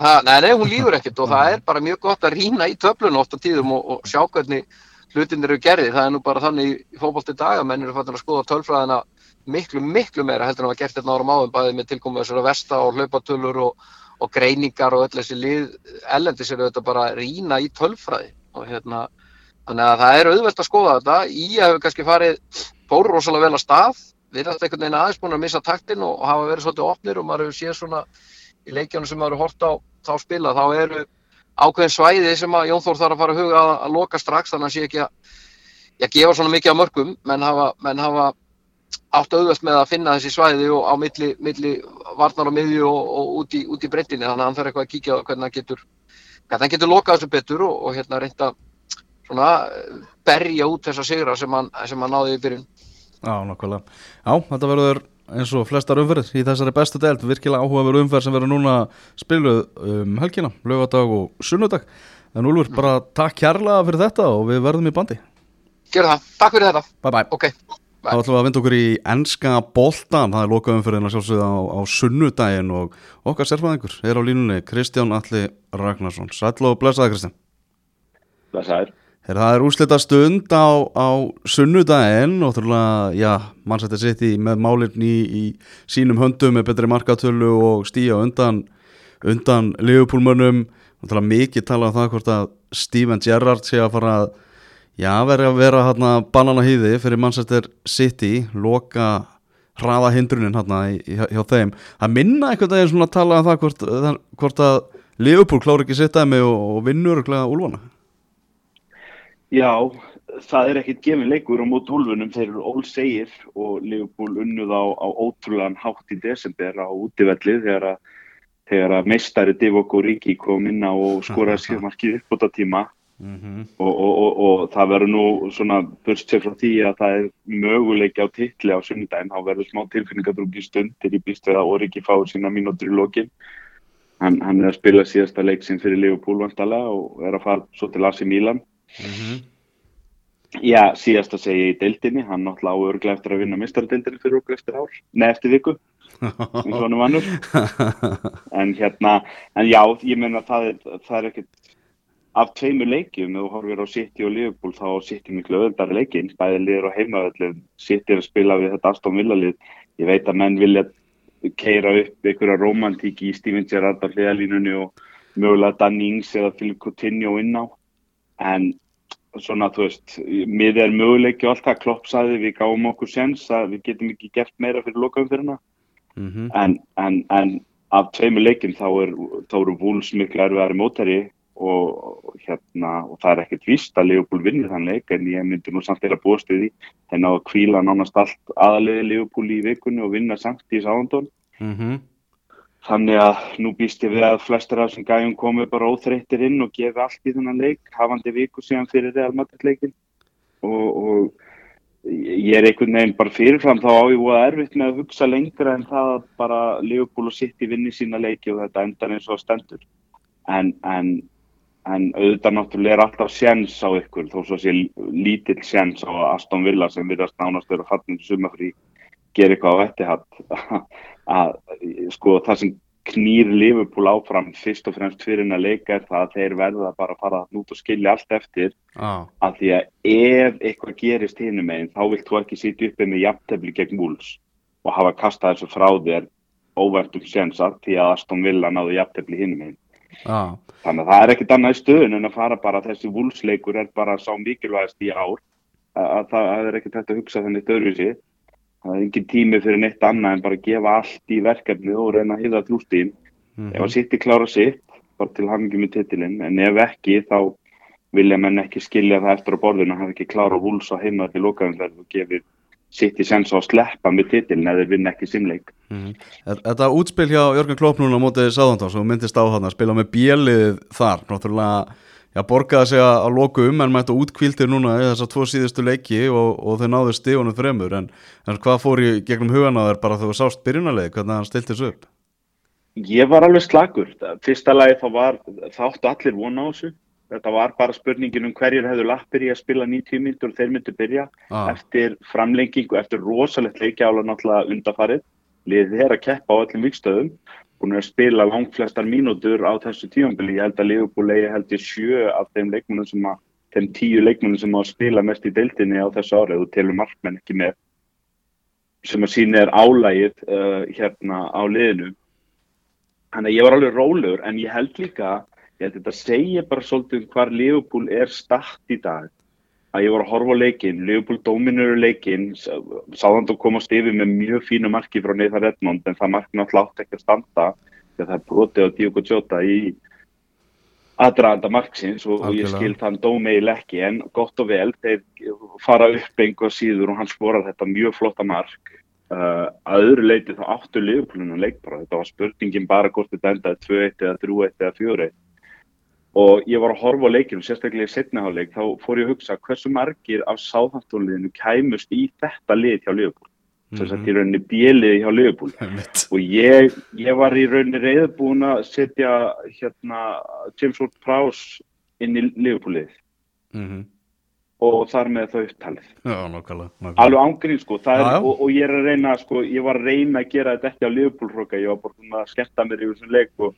að, nei, nei, hún lífur ekkert og það er bara mjög gott að rýna í töflun ofta tíðum og, og sjá hvernig hlutin eru gerði, það er nú bara þannig í fókbalti dag að menn eru fattin að skoða tölfræðina miklu, miklu meira heldur en að hafa gert þetta árum áðum bæðið með tilkomið þessara vesta og hlaupatölur og, og greiningar og öll þessi lið ellendis eru þetta bara að rýna í tölfræði og hérna Þannig að það er auðvelt að skoða þetta. Að hefur kannski farið fóru rosalega vel að stað. Við erum alltaf einhvern veginn aðeins búin að missa taktin og hafa verið svolítið opnir og maður hefur séð svona í leikjónu sem maður hefur hort á þá spila. Þá eru ákveðin svæði sem að Jón Þór þarf að fara að huga að, að loka strax þannig að sé ekki að, að gefa svona mikið á mörgum. Menn hafa, menn hafa átt auðvelt með að finna þessi svæði og á milli, milli varnar og miðju og, og út í, í breytinni. Þannig að hann þarf eitthvað að kíkja hvernig hann getur, hvernig hann getur lokað þessu betur og, og hérna reynda svona berja út þessa sigra sem hann, sem hann náði í byrjun Já, nokkvæmlega. Já, þetta verður eins og flestar umferðir í þessari bestu deild virkilega áhugaveru umferð sem verður núna spiluð um helgina, lögadag og sunnudag. En Úlfur, bara takk kærlega fyrir þetta og við verðum í bandi. Gjör það, takk fyrir þetta Bye bye. Ok, Þá ætlum við að vinda okkur í ennska boltan, það er loka umferðin að sjálfsögða á, á sunnudaginn og okkar sérfæðingur er á línunni Kristján Alli Ragnarsson. Sæll og blessaði Kristján. Blessaður. Her, það er úrslita stund á, á sunnudaginn og þurfa, já, mannsætti sitt í með málirni í, í sínum höndum með betri markatölu og stíja undan, undan þurfa mikið tala um það hvort að Steven Gerrard sé að fara að já, vera að vera hérna banana hýði fyrir mannsættir City loka hraða hindrunin hérna hjá, þeim. Að minna einhvern veginn svona að tala um það hvort, hvort að liðupúl klára ekki sitt að mig og, og vinnur úlvana Já, það er ekkert gefin leikur á mót úlfunum, þeir eru ólsegir og Liverpool unnuð á, á ótrúlegan hátt í desember á útivelli þegar að, þegar að meistari Divock og Ríki kom inn á og skoraði skilmarkið upp á þetta tíma mm -hmm. og, og, og, og það verður nú svona sér frá því að það er möguleiki á titli á sunnudaginn, þá verður smá tilfinningadrúki stundir í býstuða og Ríki fáið sína mínútur í lokin. Hann, hann er að spila síðasta leiksinn fyrir Liverpool vantalega og er að fara svo til Asi Milan. Mm -hmm. Já, síðast að segja í deildinni, hann náttúrulega á örglega eftir að vinna mistardeildinni fyrir okkur eftir ár, neð eftir viku. vannur en hérna, en já, ég meina það er, það er ekkert af tveimur leikjum, ef þú horfir á City og Liverpool þá á City miklu öðvöldari leikin bæði liður á heimavöldum, City er að spila við þetta Aston Villa lið, ég veit að menn vilja keira upp einhverja romantíki í Steven Gerrard á hliðalínunni og mögulega Danny Ings eða Philip Coutinho inn á. En svona þú veist, mið er möguleiki og allt það. Klopp saði við gáum okkur sens að við getum ekki gert meira fyrir lokaum fyrir hana mm -hmm. en, en, en af tveimur leikim þá, er, þá eru Wolves miklu erfiðari mótari og, og hérna og það er ekkert vist að Leopold vinni þann leik en ég myndi nú samt eða búast við því. Þeir náðu að kvíla nánast allt aðaliði Leopold í vikunni og vinna samt í sáðandón Mm -hmm. þannig að nú býst ég við að flestir af þessum gæjum komi bara óþreyttir inn og gefi allt í þennan leik hafandi viku síðan fyrir Real Madrid leikin og, og ég er einhvern veginn bara fyrirfram þá á ég voða erfitt með að hugsa lengra en það að bara Leopold og City vinni sína leiki og þetta endar eins og stendur. En, en, en auðvitað náttúrulega er alltaf sjens á ykkur þó svo sé lítill sjens á Aston Villa sem virðast nánast vera fallin sumafrí gera eitthvað á að sko það sem knýr Liverpool áfram fyrst og fremst fyrir hennar leika er það að þeir verða bara að fara út og skilja allt eftir. Ah. að því að ef eitthvað gerist hinum meginn þá vilt þú ekki sitja uppi með jafntefli gegn Wolves og hafa kastað þessu frá þér óvertum sénsar því að Aston Villa náðu jafntefli hinum meginn Ah. þannig að það er ekkit annað í stöðun en að fara bara þessi Wolves leikur er bara sá mikilvægast í ár. Að, að það að er ekkit hægt að hugsa þannig stöðruvísi það er engin tími fyrir neitt annað en bara gefa allt í verkefni og reyna að hýða þrjústíðin Mm ef að City klára sitt bara til hamingi með titilinn en ef ekki þá vilja menn ekki skilja það eftir á borðinu að hafa ekki klára Wolves á heima til lokaðumverð og gefið City sens að sleppa með titilinn eða vinna ekki simleik Mhm. Þetta útspil hjá Jörgen Klopp núna á mótið Sáðantón sem myndist á þarna, spila með bjelið þar, náttúrulega já, borgaði sig að að loku um en mættu útkvíldir núna í þessar tvo síðustu leiki og, og þau náðu stífunum fremur en, en hvað fór í gegnum hugan á þér bara þegar þú sást byrjunarleið, hvernig hann stilti þessu upp? Ég var alveg slagur. Fyrsta lagi þá var, þáttu allir vona á þessu. Þetta var bara spurningin um hverjir hefðu lappir í að spila 90 myndur og þeir myndu byrja Ah. eftir framlengingu, eftir rosalegt leikjála náttúrulega undafarið. Liðið er að keppa á öllum vikstöðum. Búin að spila langflestar mínútur á þessu tífambili. Ég held að Liverpool eigi held ég sjö af þeim leikmunum sem að, þeim tíu leikmunum sem að spila mest í deildinni á þessu árið og telur markmenn ekki með sem að sína er álægið uh, hérna á liðinu Þannig að ég var alveg rólegur en ég held líka, ég held þetta segja bara svolítið um hvar Liverpool er statt í dag. Að ég var að horfa á leikinn, Liverpool dominur leikinn, sáðan þú komast yfir með mjög fínu marki frá Nathan Redmond en það marki náttúrulega átt ekki að standa því að það er brotið á Diogo Jota í aðdraðanda marksins og, og ég skil þann dómeil ekki en gott og vel, þeir fara upp einhver síður og hann skorar þetta mjög flotta mark. Uh, að öðru leiti þá áttu liðbúlunum leik bara, þetta var spurningin bara hvort þetta endaði 2-1 eða 3-1 eða 4-1 og ég var að horfa á leikinu, sérstaklega í setniháleik, þá fór ég að hugsa hversu margir af sáþáttónliðinu kæmust í þetta lið hjá liðbúl sem sagt í rauninni bjelið hjá Einmitt. og ég, ég var í rauninni reyðbúin að setja hérna James Ward-Prowse inn í liðbúlið Mhm. og þar með þau upptalið. Já, nákvæmlega. alveg ángrín sko. Það er, og, og ég er að reyna sko, ég var að reyna að gera þetta ekki á liðbúlhróka ég var bara svona að skemmta mér í þessum leik og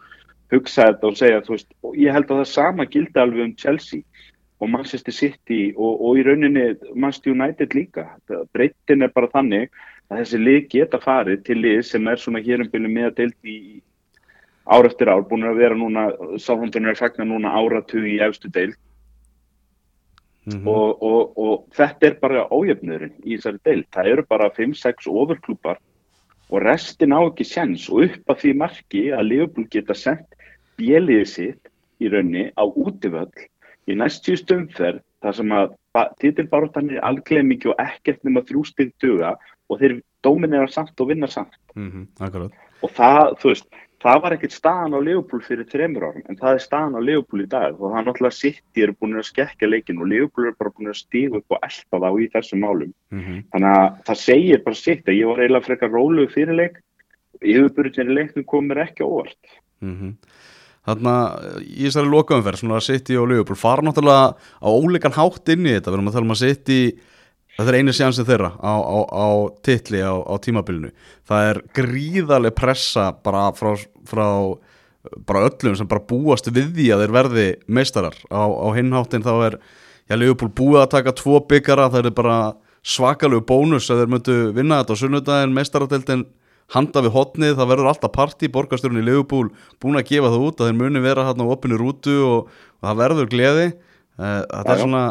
hugsa þetta og segja veist, og ég held að það sama gildi alveg um Chelsea og Manchester City og, og í rauninni Manchester United líka breytin er bara þannig að þessi lið geta farið til lið sem er svona hér um byrju með að deildi í ár eftir ár, búin að vera núna sáfondunir er að fagna núna áratug í efstu deild Mhm. og, og, og þetta er bara ójöfnurinn í þessari deild. Það eru bara 5-6 ofurklúpar og restin á ekki sens og upp að því marki að Liverpool geta sendt bjeliðið sitt í raunni á útivöll í næstíu stumferð þar sem að titilbáratan er alglega mikið og ekkert nema þrjústig duga og þeir dóminera samt og vinna samt. Mhm, akkurat. og það, þú veist, það var ekkert staðan á Leopold fyrir þremur árum en það er staðan á Leopold í dag. Og það er náttúrulega City eru búin að skekka leikin og Leopold eru bara búin að stíga upp og elpa þá í þessum málum. Mhm. þannig að það segir bara sitt að ég var eiginlega frekar róluð fyrir leik yfirbyrðin í leiknum kom mér ekki óvart Mhm. Þarna í þessari lokaumferð, svona City og Liverpool fara náttúrulega á ólíkan hátt inn í þetta, við erum að tala um að City Þetta er einu sjansið þeirra á, á, á titli á, á tímabilinu. Það er gríðarlega pressa bara frá, frá bara öllum sem bara búast við því að þeir verði meistarar. Á, hinháttin þá er, já, Leopold búið að taka tvo byggara, það er bara svakalegu bónus að þeir myndu vinna þetta á sunnudagin, meistaradeldin handa við hotnið, það verður alltaf parti, borgarstjórun í Leopold búin að gefa það út að þeir muni vera hérna á opinu rútu og, og það verður gleði. Eh, Þetta er svona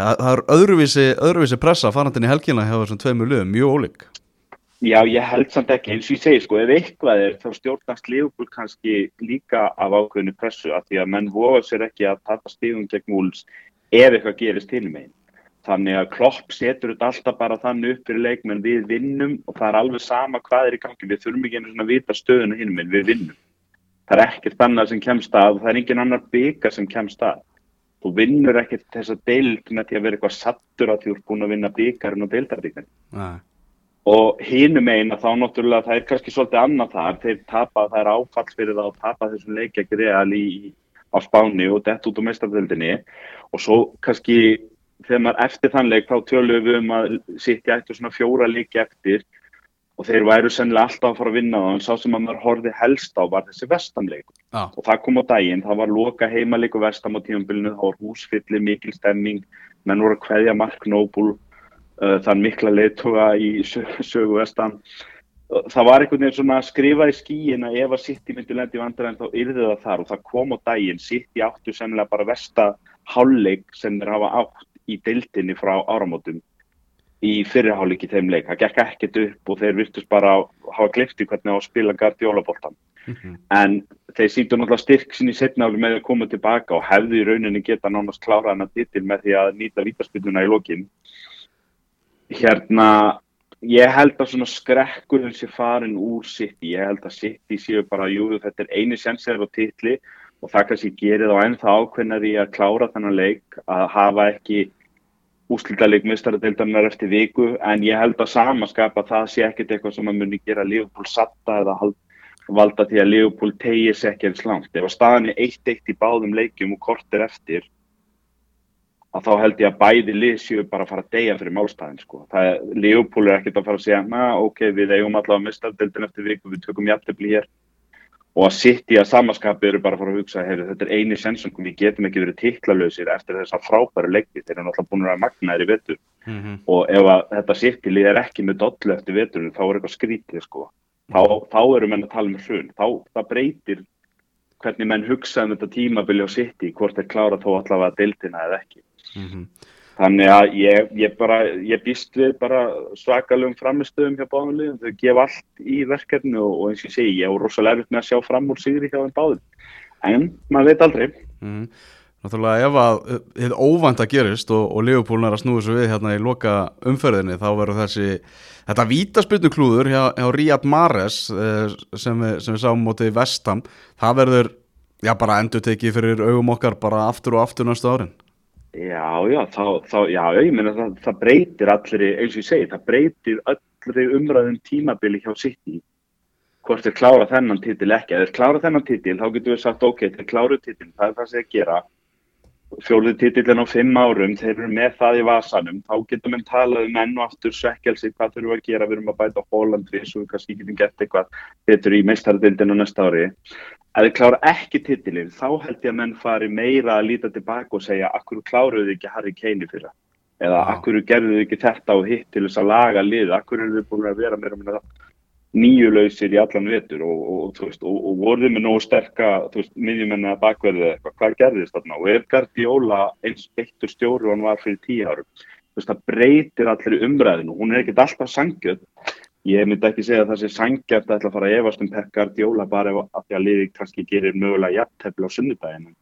Það, það er öðruvísi, öðruvísi pressa farandinn í helgina hjá þessum tveimur liðum, mjög ólík. Já, ég held samt ekki, eins og ég segi sko, ef eitthvað er þá stjórnast Liverpool kannski líka af ákveðinu pressu að því að menn vofa sér ekki að tapa stíðum gegn Wolves ef eitthvað gerist hinum einn. Þannig að Klopp setur þetta alltaf bara þannig upp fyrir leikmenn við vinnum og það er alveg sama hvað er í gangi, við þurfum ekki einu svona að vita stöðuna hinum einn, við vinnum. Það er ekkert annað sem kemst að og það er engin annar bygga sem kemst að. Þú vinnur ekkert þessa deild með því að vera eitthvað sattur að þú ert búin að vinna byggarinn og deildarbyggarinn Nei. og hinum einn að þá náttúrulega það er kannski svolítið annað þar þeir tapa, það er áfall fyrir það að tapa þessum leikja ekki real í, á Spáni og dett út á meistardöldinni og svo kannski þegar maður eftir þann leik þá tölum við um að sitja eftir svona fjóra leiki eftir og þeir væru sennilega alltaf að fara að vinna það en sá sem að maður horfið helst á var þessi vestamleikur Já. og það kom á daginn, það var loka heimaleiku vestam á tímabilinu, það var húsfylli mikil stemming, menn voru að kveðja Mark Noble uh, þann mikla leiðtoga í sö sögu vestam það var einhvern veginn svona að skrifa í skíin að ef að City myndi lendi vandræðin þá yrði það þar og það kom á daginn. City áttu semlega bara vesta hálfleik sem þeir hafa átt í deildinni frá áramótum í fyrirháleik í þeim leik, það gekk ekkert upp og þeir virtust bara hafa glifti hvernig að spila Guardiola-boltan en þeir síndu náttúrulega styrk sinni setnáli með að koma tilbaka og hefði í rauninni geta nánast klára hann að titil með því að nýta vítaspilluna í lokin. Hérna ég held að svona skrekkurinn sé farin úr City, ég held að City séu bara, jú, þetta er eini sensir á titli og það kannski gerir þá ennþá ákveðnar í að klára þennan leik að hafa ekki úslítaleg mistaradeildarinnar eftir viku en ég held að samaskapa það sé ekkert eitthvað sem að muni gera Leopold satta eða valda því að Leopold tegir sér ekki eins langt. Ef að staðan er 1-1 í báðum leikjum og kortir eftir að þá held ég að bæði lið séu bara að fara að deyja fyrir málstæðin sko. Það er, Leopold er ekkert að fara að segja na ok, við eigum allavega mistaradeildin eftir viku, við tökum jæftefli hér og að sitt í að samaskapi eru bara að fara að hugsa heyri, þetta er eini sensum, við getum ekki verið tittlalösir eftir þess að frábæru leikti þeir eru náttúrulega búin að vera magnaðir í vetur. Mm -hmm. og ef að þetta sittilið er ekki með dollu eftir veturinn þá er eitthvað skrítið sko. Þá, þá eru menn að tala um hrun. Þá það breytir hvernig menn hugsa um þetta tímabili á sitti hvort þeir klára þó allavega deildina eða ekki. Mhm. Þannig að ég, ég bara ég býst við bara svakalum framistöðum hjá báðanliðum, þau gefa allt í verkefni og, og eins og ég segi, ég er rosalega erfitt með að sjá fram úr sigri hjá þeim báðum. En maður veit aldrei. Mm. Náttúrulega ef að óvænt að gerist og, og Leopold er að snúið svo við hérna í loka umferðinni þá verður þessi þetta vítaspilnu klúður hjá, hjá Riyad Mahrez eh, sem, við- við sáum mótið í Vestam það verður já bara endur tekið fyrir augum okkar bara aftur og aftur næstu árin Já, já, þá, þá, já, ég meina það, það breytir allri, eins og ég segi, það breytir allri umræðum tímabili hjá City hvort þeir klára þennan titil ekki. Ef þeir klára þennan titil, þá getum við sagt, ok, þeir kláru titil, það er það sem þeir gera. Fjólið titilin á fimm árum, þeir eru með það í vasanum, þá getum við talað um enn og aftur svekkelsi, hvað þurfum við að gera, við erum að bæta Hollandri, svo við kannski getum gett eitthvað betur í meistardildinu næsta ári. Ef þeir klára ekki titilin, þá held ég að menn fari meira að líta tilbaka og segja, akkur kláruðu þið ekki Harry Kane í fyrra? Eða akkur gerðu þið ekki þetta og hitt til þess að laga lið, akkur eru þið búin að vera meira með það nýjulausir í allan vetur? Og, og, og, og, voruð með nógu sterka að bakverðu eða eitthvað, hvað gerðist þarna? Og er Guardiola eins beittur stjóri og hann var fyrir tíu árum þú veist, það breytir allir umræðinu hún er ekkert alltaf sangjöld ég myndi ekki segja að það sé sangjart að fara að efast um Pep Guardiola bara að því að liði kannski gerir mögulega jafntefli á sunnudaginu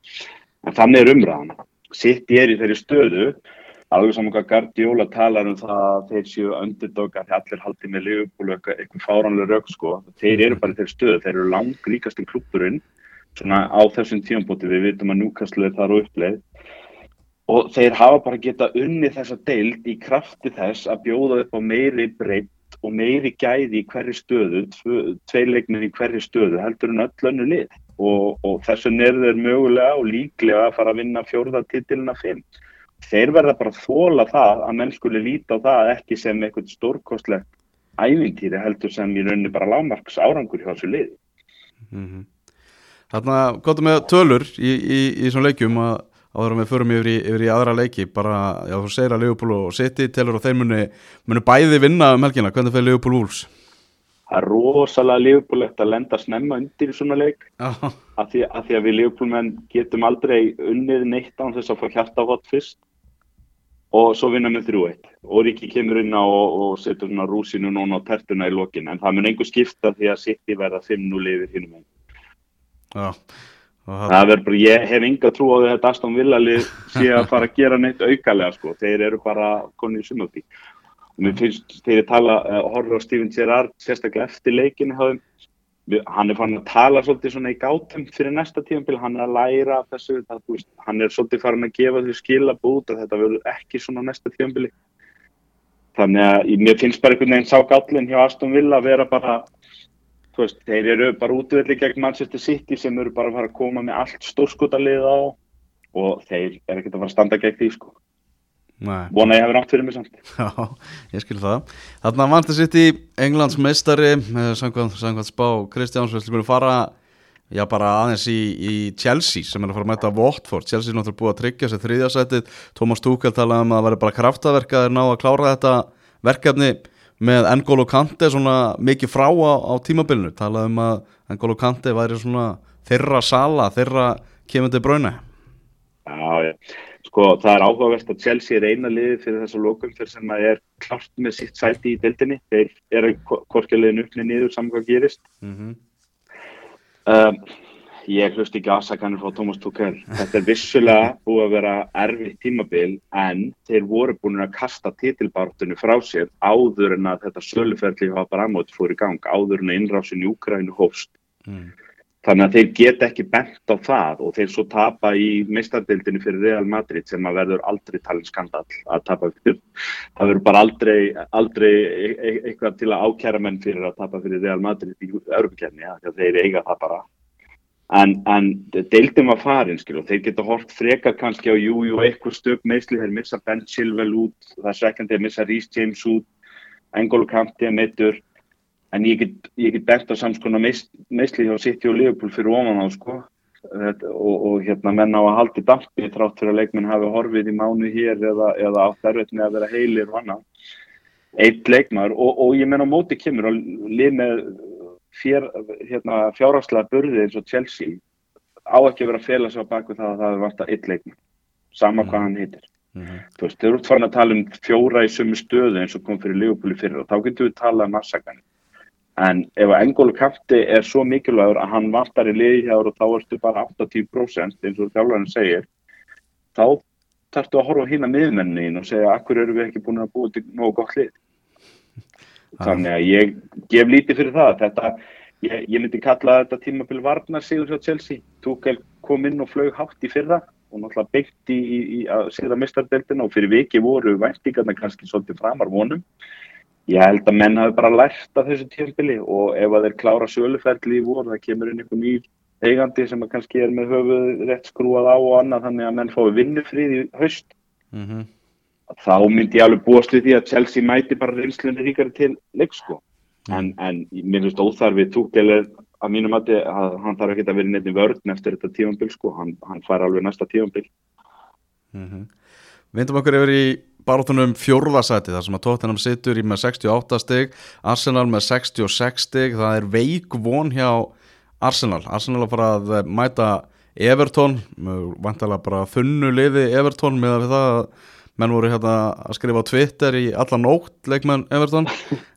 en þannig er umræðan. Sitt ég er í þeirri stöðu. Alveg saman hvað Guardiola talar um það að þeir séu underdoga þegar allir haldi með Liverpool eitthvað, fáránlega rauk sko. þeir eru bara í þeirri stöðu, þeir eru langríkasti klubburinn svona á þessum tíumbóti við vitum að Newcastle er þar á uppleið. Og þeir hafa bara geta unni þessa deild í krafti þess að bjóða upp á meiri breytt og meiri gæði í hverju stöðu tveileikmin í hverju stöðu heldur en öll önnu lið. Og, og þessu nærður mögulega og líklega að fara að vinna fjórða titilina fimm. Þeir verða bara að þóla það að menn skuli líta á það ekki sem eitthvað stórkostlegt ævintýri heldur sem í rauninni bara lágmarks árangur hjá þessu liði. Mm Þarna, gott með tölur í, í, í svona leikjum að áður að við förum yfir í, yfir í aðra leiki bara, já þú segir að Leopold og City telur og þeir muni, muni bæði vinna um helgina, hvernig fyrir Leopold Wolves? Það er rosalega liðbúlegt að lenda snemma undir svona leik. Já, af því, af því að við liðbúlmenn getum aldrei unnið neitt án þess að fá hjartafott fyrst. Og svo vinna með 3-1 og Ríki kemur inn á og, og setur svona rúsinu núna á tertuna í lokin. En það mun einhver skipta því að City verða 5-0 yfir hinnum einn. já bara, ég hef enga trú á því að Aston Villa lið sé að fara að gera neitt aukalega sko, þeir eru bara konni í sumöfí. Og mér finnst ég tala, uh, horfður á Steven Gerrard sérstaklega eftir leikinu hann er farin að tala svolítið svona í gátum fyrir næsta tímabil, hann er að læra þessu, það, veist, hann er svolítið farin að gefa því skilabút að þetta verður ekki svona næsta tímabili. Þannig að mér finnst bara einhvern veginn sá gállin hjá Aston Villa að vera bara þú veist, þeir eru bara útvelli gegn Manchester City sem eru bara að fara að koma með allt stórskotalið á og þeir er ekkert að fara að standa gegn því sko. nei, Vona ég hefur átt fyrir mig samt. já, ég skil það. Vant að sitt í Englands meistari samkvæmt, samkvæmt spá Kristjáns, við slumum fara já bara aðeins í, í Chelsea sem er að fara að mæta Watford, Chelsea er náttúrulega búið að tryggja sér þriðjasætið, Thomas Tuchel talaði um að það væri bara kraftaverka þeir ná að klára þetta verkefni með N'Golo Kante svona mikið frá á, á tímabilinu, talaði um að N'Golo Kante væri svona þeirra sala, þeirra kemur til bráuna Já. Sko, það er áhugavert að Chelsea er eina liði fyrir þessa lokum fyrir sem að er klart með sitt sæti í deildinni. Þeir eru korkjaliðin uppni niður saman hvað gerist. mm -hmm. Um, ég hlust ekki afsakanir frá Thomas Tuchel. Þetta er vissulega búið að vera erfitt tímabil en þeir voru búin að kasta titilbártunni frá sér áður en að þetta söluferðli hafa bara aðmótt fór í gang, áður en að innrásin í Úkrænu hófst. mm. Þannig að þeir geta ekki bent á það og þeir svo tapa í meistardildinni fyrir Real Madrid sem að verður aldrei talin skandal að tapa fyrir. Það verður bara aldrei, aldrei e e eitthvað til að ákjæra menn fyrir að tapa fyrir Real Madrid í örfukefni, ja, þeir eiga það bara. En, en deildin var farin, skil, og þeir geta hort frekar kannski á jú, jú, eitthvað stök meðsli, þeir missa Ben Chilwell út, það er svekkandi að missa Rhys James út, Engolo Kanti að meittur, en ég get, get bent á samskona meðsli hjá City og Liverpool fyrir ofan á sko. Og, og hérna menn á að haldi dampi þrátt fyrir að leikmenn hafi horfið í mánu hér eða, eða erfitt með að vera heilir og annað. Eitt leikmar og, og ég menn á móti kemur og lið með fér, hérna, fjárhagslega burði eins og Chelsea á ekki að vera að fela sig á baku það að það er vant að leikmar sama hvað hann heitir Mm -hmm. þú veist, þeir eru farin að tala um fjóra í sömu stöðu eins og kom fyrir Liverpool í fyrir og þá getum við talað um afsakanir En ef að Engólu Kafti er svo mikilvægur að hann vantar í liði hjá og þá ertu bara 80% eins og þjálfarinn segir, þá þarftu að horfa hína miðmennin og segja akkur eru við ekki búin að búið til nógu gott lið. Þannig að ég gef lítið fyrir það. Þetta, ég, ég myndi kalla þetta tímabil varnar sigur hjá Chelsea. Túkel kom inn og flög hátt í fyrra og náttúrulega byggt í, í, í að sigra mistardeltina og fyrir viki voru væntingarna kannski svolítið framar vonum. Ég held að menn hafi bara lært af þessu tímpili og ef að þeir klára söluferðli í voru það kemur inn einhver nýr eigandi sem kannski er með höfuð rétt skrúað á og annað þannig að menn fái vinnufrið í haust. Mm -hmm. Þá myndi ég alveg búast við því að Chelsea mæti bara reynslunni ríkari til leiksko. En, en mér finnst óþarfið túkdelir að mínum að hann þarf ekki að vera í vörðn eftir þetta tífambil sko. Hann, hann fær alveg næsta tífambil. Mm -hmm. Vindum okkur yfir í baróttunum fjórðasæti þar sem að Tottenham situr í með 68 stig Arsenal með 66 stig það er veik von hjá Arsenal Arsenal að fara að mæta Everton vantalega bara þunnu liði Everton með að það menn voru hérna að skrifa á Twitter í allan nótt leikmenn Everton.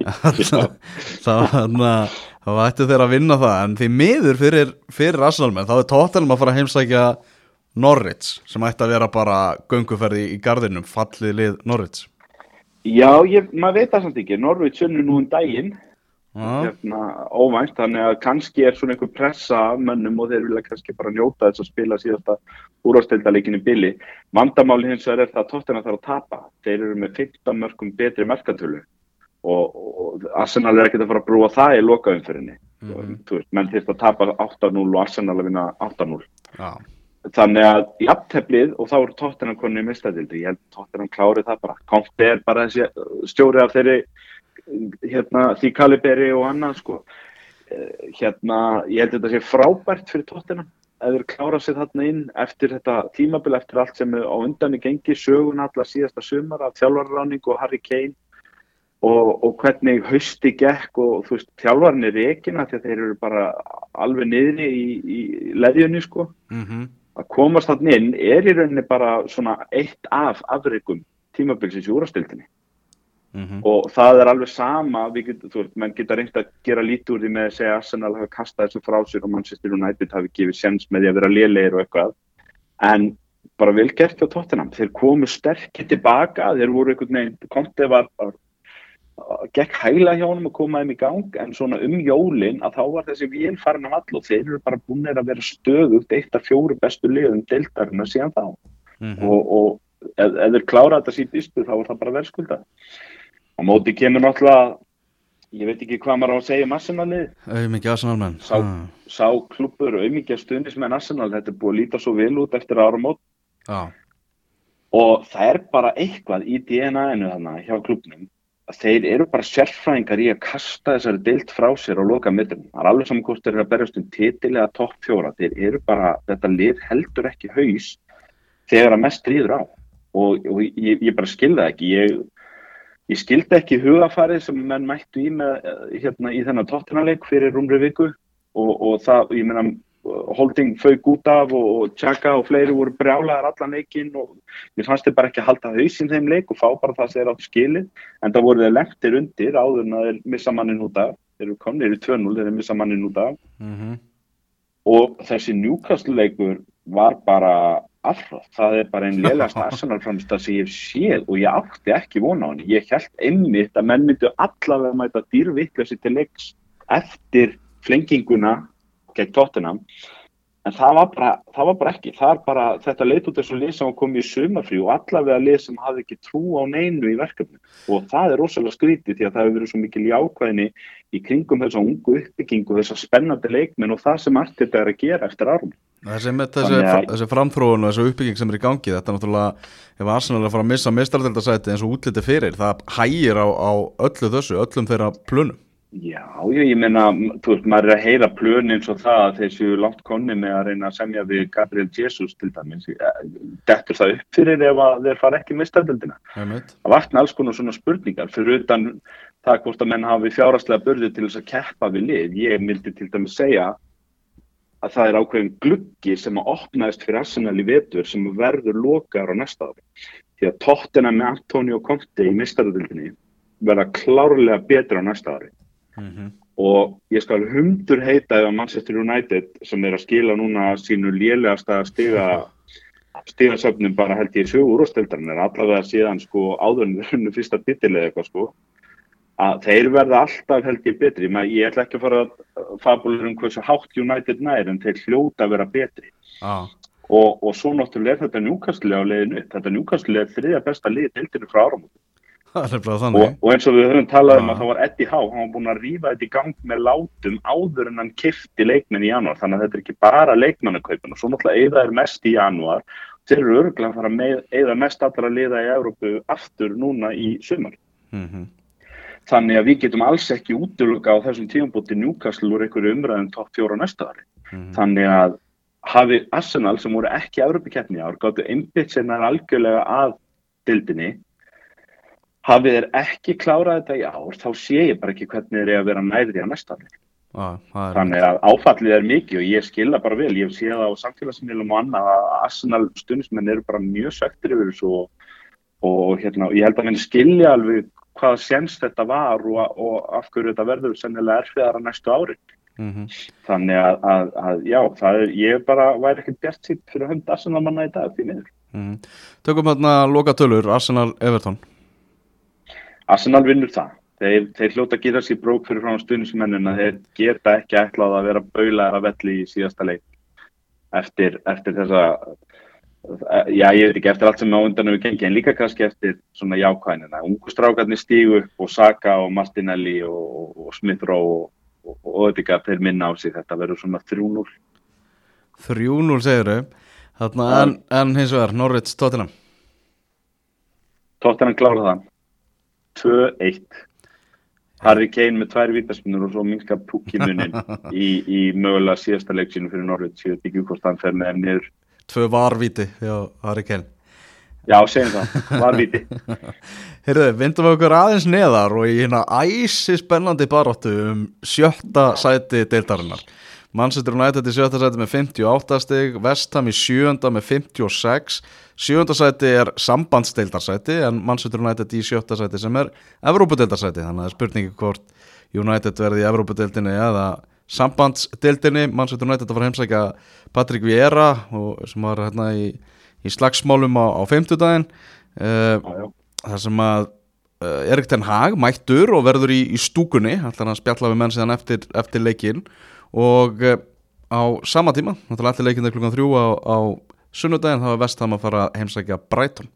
Það, það vætti þeir að vinna það. En því miður fyrir, fyrir Arsenal menn þá er Tottenham að fara að heimsækja Norwich sem ætti að vera bara gönguferði í gardinum, fallið lið Norwich. Já, ég, maður veit það samt ekki. Norwich unnu nú um daginn. Hérna, óvænt, þannig að kannski er svona einhver pressa mönnum og þeir vilja kannski bara njóta þess að spila síðasta úrásteldaleikin í bili. Vandamáli hins vegar er það að tóttina þarf að tapa. Þeir eru með 15 mörgum betri merkantölu og, og Arsenal er ekkert að fara að brúa það í lokaumferinni mm -hmm. menn þýrst að tapa 8-0 og Arsenal að vinna 8-0 ah. þannig að jafnteflið og þá eru tóttina konni mistadildi, ég held tóttina klárið það bara, Konti er bara þessi uh, stjóri af þeirri hérna, því Kaliberi og annað sko. Eh, hérna, ég held þetta sé frábært fyrir tóttina ef þeir klára sig þarna inn eftir þetta tímabil, eftir allt sem á undan í gengi, sögun allar síðasta sumar af þjálfarráning og Harry Kane og, og hvernig hausti gekk og þú veist, þjálfarinn er því að þeir eru bara alveg niðri í, í leðjunni sko. Mm -hmm. að komast þarna inn er í rauninni bara svona eitt af afreikum tímabilsins í úrastildinni Mm -hmm. og það er alveg sama getum, þú veist, menn geta reynd að gera lítið úr því með að segja að Arsenal hafi kastað þessu frá sér og Manchester United hafi gefið séns með því að vera lélegir og eitthvað en bara vel gert hjá Tottenham þeir komu sterkir tilbaka þeir voru einhvern veginn, kontið var, gekk hægla hjá honum að koma þeim í gang en svona um jólin að þá var þessi vél farin af all og þeir eru bara búin að vera stöðugt eitt af fjóru bestu liðum deildarinn að síðan þá Mm -hmm. og, og ef, ef þeir klára þetta síðan þá er það bara verðskulda á móti kemur náttúrulega ég veit ekki hvað maður á að segja um Arsenalið Auðmikið Arsenalmenn Sá- Ah, sá klubur auðmikið stuðnismenn Arsenal þetta er búið að líta svo vel út eftir áramót Já, og það er bara eitthvað í DNA-inu þarna hjá klubnum að þeir eru bara sérfræðingar í að kasta þessari deilt frá sér og loka mittum. Það er alveg saman hvort þeir eru að berjast um titil eða topp fjóra. Þeir eru bara, þetta lið heldur ekki haus þegar að mest ríður á og, og ég, ég bara skilða ekki. Ég, ég skildi ekki hugafarið sem menn mættu í með eh, hérna í þennan tóttunarleik fyrir rúmri viku og, og það, ég meina Holding fauk út af og, og Tjaka og fleiri voru brjálaðar allan leikinn og mér fannst þeir bara ekki að halda hausinn þeim leik og fá bara það sem þeir áttu skilið en það voru þeir lengtir undir áður en að þeir missa mannin út af. Þeir eru komnir í 2-0 þeir missa mannin út af. Mm og þessi Newcastle leikur var bara alltaf, það er bara einn lélegast Arsenal framist að sem ég hef séð og ég átti ekki vona á henni, ég held einmitt að menn myndu allavega mæta dýrvittlösi til leiks eftir flenginguna gegn Tottenham. En það var bara, það var bara ekki. Það er bara, þetta leit út þessu lið sem komið í sumafrí og allavega lið sem hafði ekki trú á neinu í verkefni og það er rosalega skrítið því að það hefur verið svo mikil jákvæðinni í kringum þessa ungu uppbyggingu, þessa spennandi leikminn og það sem Arteta er að gera eftir árum Þessi, þessi, að- þessi framþróun og þessi uppbygging sem er í gangi þetta er náttúrulega, ef Arsenal er að fara að missa mistardildasæti eins og útliti fyrir, það hægir á, á öllu þessu, öllum þeirra plunum Já, ég, ég meina, þú veist, maður er að heyra plön eins og það séu langt konni með að reyna að semja við Gabriel Jesus til dæmis. Dettur það upp fyrir ef þeir fara ekki mistardildina? Einmitt. Það vakna alls konar svona spurningar fyrir utan það hvort að menn hafi fjáraslega börði til þess að keppa við lið. Ég mildi til dæmis segja að það er ákveðin gluggi sem að opnaðist fyrir Arsenal í vetur sem verður lokar á næsta ári. Því að tóttina með Antonio Conte í mistardildinni verða klárlega betra á næsta ári. Mm og ég skal hundur heita ef að Manchester United sem er að skila núna sínu lélegasta stiga stigasöfnum bara held ég sögu úrvasteldarinn er allavega síðan sko áður en þeir unnu fyrsta titil eða eitthvað sko að þeir verða alltaf held ég betri. Ma, ég ætla ekki að fara að fabulur um hversu hátt United nær en þeir hljóta að vera betri. Ah. og, og svo náttúrulega er þetta njúkastlega á leiðinu þetta njúkastlega er þriðja besta lið deildinu frá bara og, og eins og við höfum talað um Já. að það var Eddie Howe, hann var búin að rífa þetta í gang með látum áður en hann kifti leikmenn í janúar, þannig að þetta er ekki bara leikmannakaupin. Og svo náttúrulega eða er mest í janúar, þeir eru örgulega að fara að eða mest allra liða í Európu aftur núna í sumar. Mm þannig að við getum alls ekki útiluga á þessum tíumbúti Newcastle úr einhverju umræðum topp fjóra næsta ári -hmm. þannig að hafi Arsenal sem voru ekki Európa-keppni ár, gáttu einbytt sem er algjörlega að dildinni hafið þeir ekki klárað þetta í ár, þá sé ég bara ekki hvernig þeir eru að vera nærði á næsta ári. ah, Þannig að áfallið er mikið og ég skilða bara vel, ég sé það á samfélagsmiðlum og annað að Arsenal stundismenn eru bara mjög söktir yfir þessu og, og hérna, ég held að henni skilja alveg hvaða séns þetta var og, og af hverju þetta verður sennilega erfiðar á næstu ári. mm Þannig að, að, að já, er, ég bara væri ekkert bjart sýtt fyrir að höfða Arsenal manna í dag því miður. -hmm. Tökum hérna loka tölur, Arsenal Everton Arsenal vinnur það. Þeir, þeir hljóta að gera sér brók fyrir frá stundismennin að þeir geta ekki ætlað að vera baulaðar að velli í síðasta leik eftir, eftir þessa já ég veit ekki eftir allt sem á undan hefur gengið en líka kannski eftir svona jákvæðinina ungu strákarnir stígu upp og Saka og Martinelli og, og, og Smith Rowe og, og, og Ödegard þeir minna á sig. Þetta verður svona 3-0 3-0 segir þau en, en hins vegar, Norwich Tottenham. Tottenham klára það. 2-1 Harry Kane með tvær vítaspinnur og svo minnska púkimunin í, í mögulega síðasta leiksinu fyrir Norvits ég veit ekki hvort hann fer með niður Tvö varvíti hjá Harry Kane. Já, segjum það, var víti Heyrðu, vindum við okkur aðeins neðar og í hérna æsi spennandi baróttu um sjötta sæti deildarinnar. Manchester United í sjötta sæti með 58 stig, Vestham í sjönda með 56 Sjönda sæti er sambandsdeildarsæti en Manchester United í sjötta sæti sem er Evrópudeildarsæti, þannig að spurningi hvort United verði í Evrópudeildinni eða sambandsdeildinni. United að fara að heimsækja Patrick Vieira og, sem var hérna í, í slagsmálum á, á 50 daginn uh, já. þar sem að uh, Erik Ten Hag mættur og verður í, í stúkunni. Ætlar hann spjalla við menn síðan eftir, eftir leikin og uh, á sama tíma, náttúrulega allir leikin er klukkan þrjú á, á sunnudaginn þá er vestam að fara heimsækja Brighton.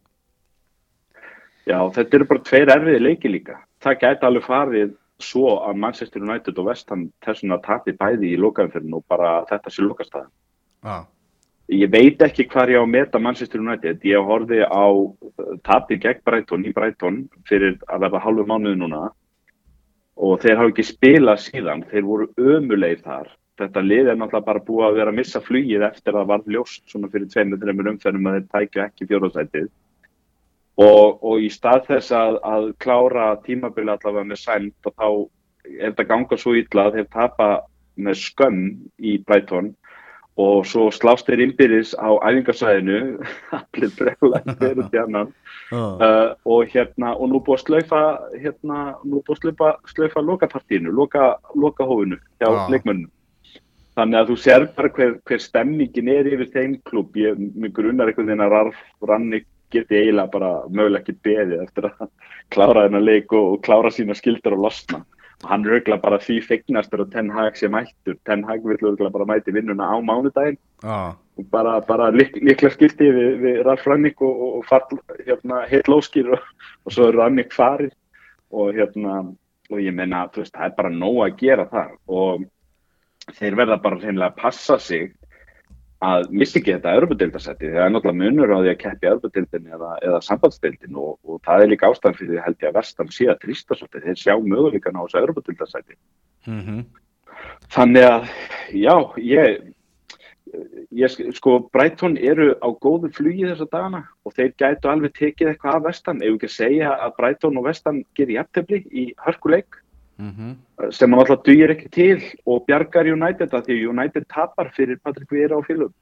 Já, þetta eru bara tveir erfiði leiki líka. Það gæti alveg farið svo að Manchester United og West Ham þessum að tapi bæði í lokaumferðinu og bara þetta sé lokastæðan. ah. Ég veit ekki hvað ég á að meta Manchester United. Ég horfi á uh, tapið gegn Brighton í Brighton fyrir að verða halvu mánuði núna og þeir hafa ekki spilað síðan. Þeir voru ömulegir þar. Þetta lið er náttúrulega bara búið að vera að missa flugið eftir að það var ljóst svona fyrir tveimur, þreimur umferðum að þeir tækju ekki fjóðarsætið. Og, og í stað þess að, að klára tímabili allavega með sæmt og þá er þetta ganga svo illa að þeir tapa með skömm í Brighton og svo slást þeir innbyrðis á æfingarsæðinu allir breyðlega fyrir til annan Ah. uh, og hérna og nú búið að slaufa hérna, nú búið að slaufa, slaufa lokapartínu, loka, lokahófinu hjá Já. leikmönnum þannig að þú sér bara hver, hver stemningin er yfir þeim klub ég mig grunnar einhvern veginn að Ralf Rannik geti eiginlega bara mögulega ekki beðið eftir að klára þennan leik og, og klára sína skildur og losna. Og hann er auðvitað bara því feignastur og Ten Hag sé mættur. Ten Hag vil auðvitað bara mæti vinnuna á mánudaginn. Ah. og bara, bara lik, líkla skilti við, við Ralf Rannik og, og, og fall, hérna, heitt lóskir og, og svo er Rannik farið og hérna og ég menna, þú veist, það er bara nóg að gera þar. Og þeir verða bara reynilega að passa sig að missi ekki þetta örbudeildarsætti það er náttúrulega munur á því að keppi örbudeildin eða, eða sambandsdeildin og, og það er líka ástæðan fyrir því held ég að vestan sé að trýsta svolítið, þeir sjá möguleikan á þessu örbudeildarsætti Mm Þannig að, já, ég, ég sko, Brighton eru á góðu flugi þessa dagana og þeir gætu alveg tekið eitthvað af vestan, ef við ekki segja að Brighton og vestan gerir jafntefli í hörkuleik -hmm. sem hann alltaf dugir ekki til og bjargar United að því United tapar fyrir Patrik Vieira og fylgum.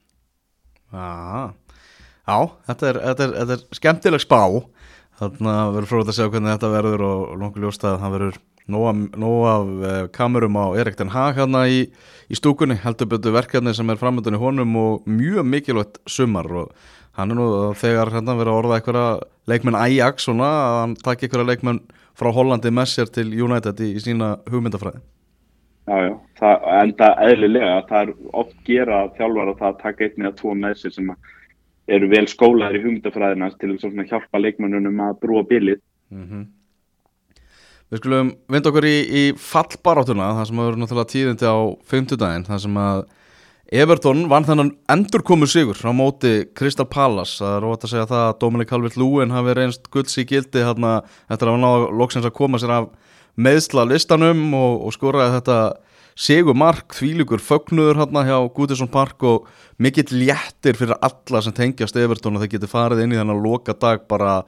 Já, já þetta, er, þetta, er, þetta er skemmtileg spá þannig að verður fróðið að segja hvernig þetta verður og langur ljóst að það verður nóg af- eh, kamerum á Erik Den Haag hérna í, í stúkunni heldur betur verkefni sem er framöndun í honum og mjög mikilvægt sumar og hann er nú þegar hérna verið að orða einhverja leikmenn Ajax svona að hann takki einhverja leikmenn frá Hollandi með sér til United í, í sína hugmyndafræði. Já, já, það enda eðlilega, það er oft gera þjálfar að það taka einni eða tvo með sér sem eru vel skólaðir í hugmyndafræðina til að hjálpa leikmennunum að brúa bilið. mm Við skulum vinda okkur í, í fallbaráttuna það sem eru náttúrulega tíðindi á 50 daginn það sem að Everton vann þennan endurkomu sigur á móti Crystal Palace það er óvægt að segja það að Dominic Calvert-Lewin hafi reynst gulds í gildi hérna eftir að hann náða loksins að koma sér af meðsla listanum og, og skoraði þetta sigur mark, þvílugur fögnuður hérna hjá Goodison Park og mikill léttir fyrir alla sem tengjast Everton og þeir geti farið inn í þennan loka dag bara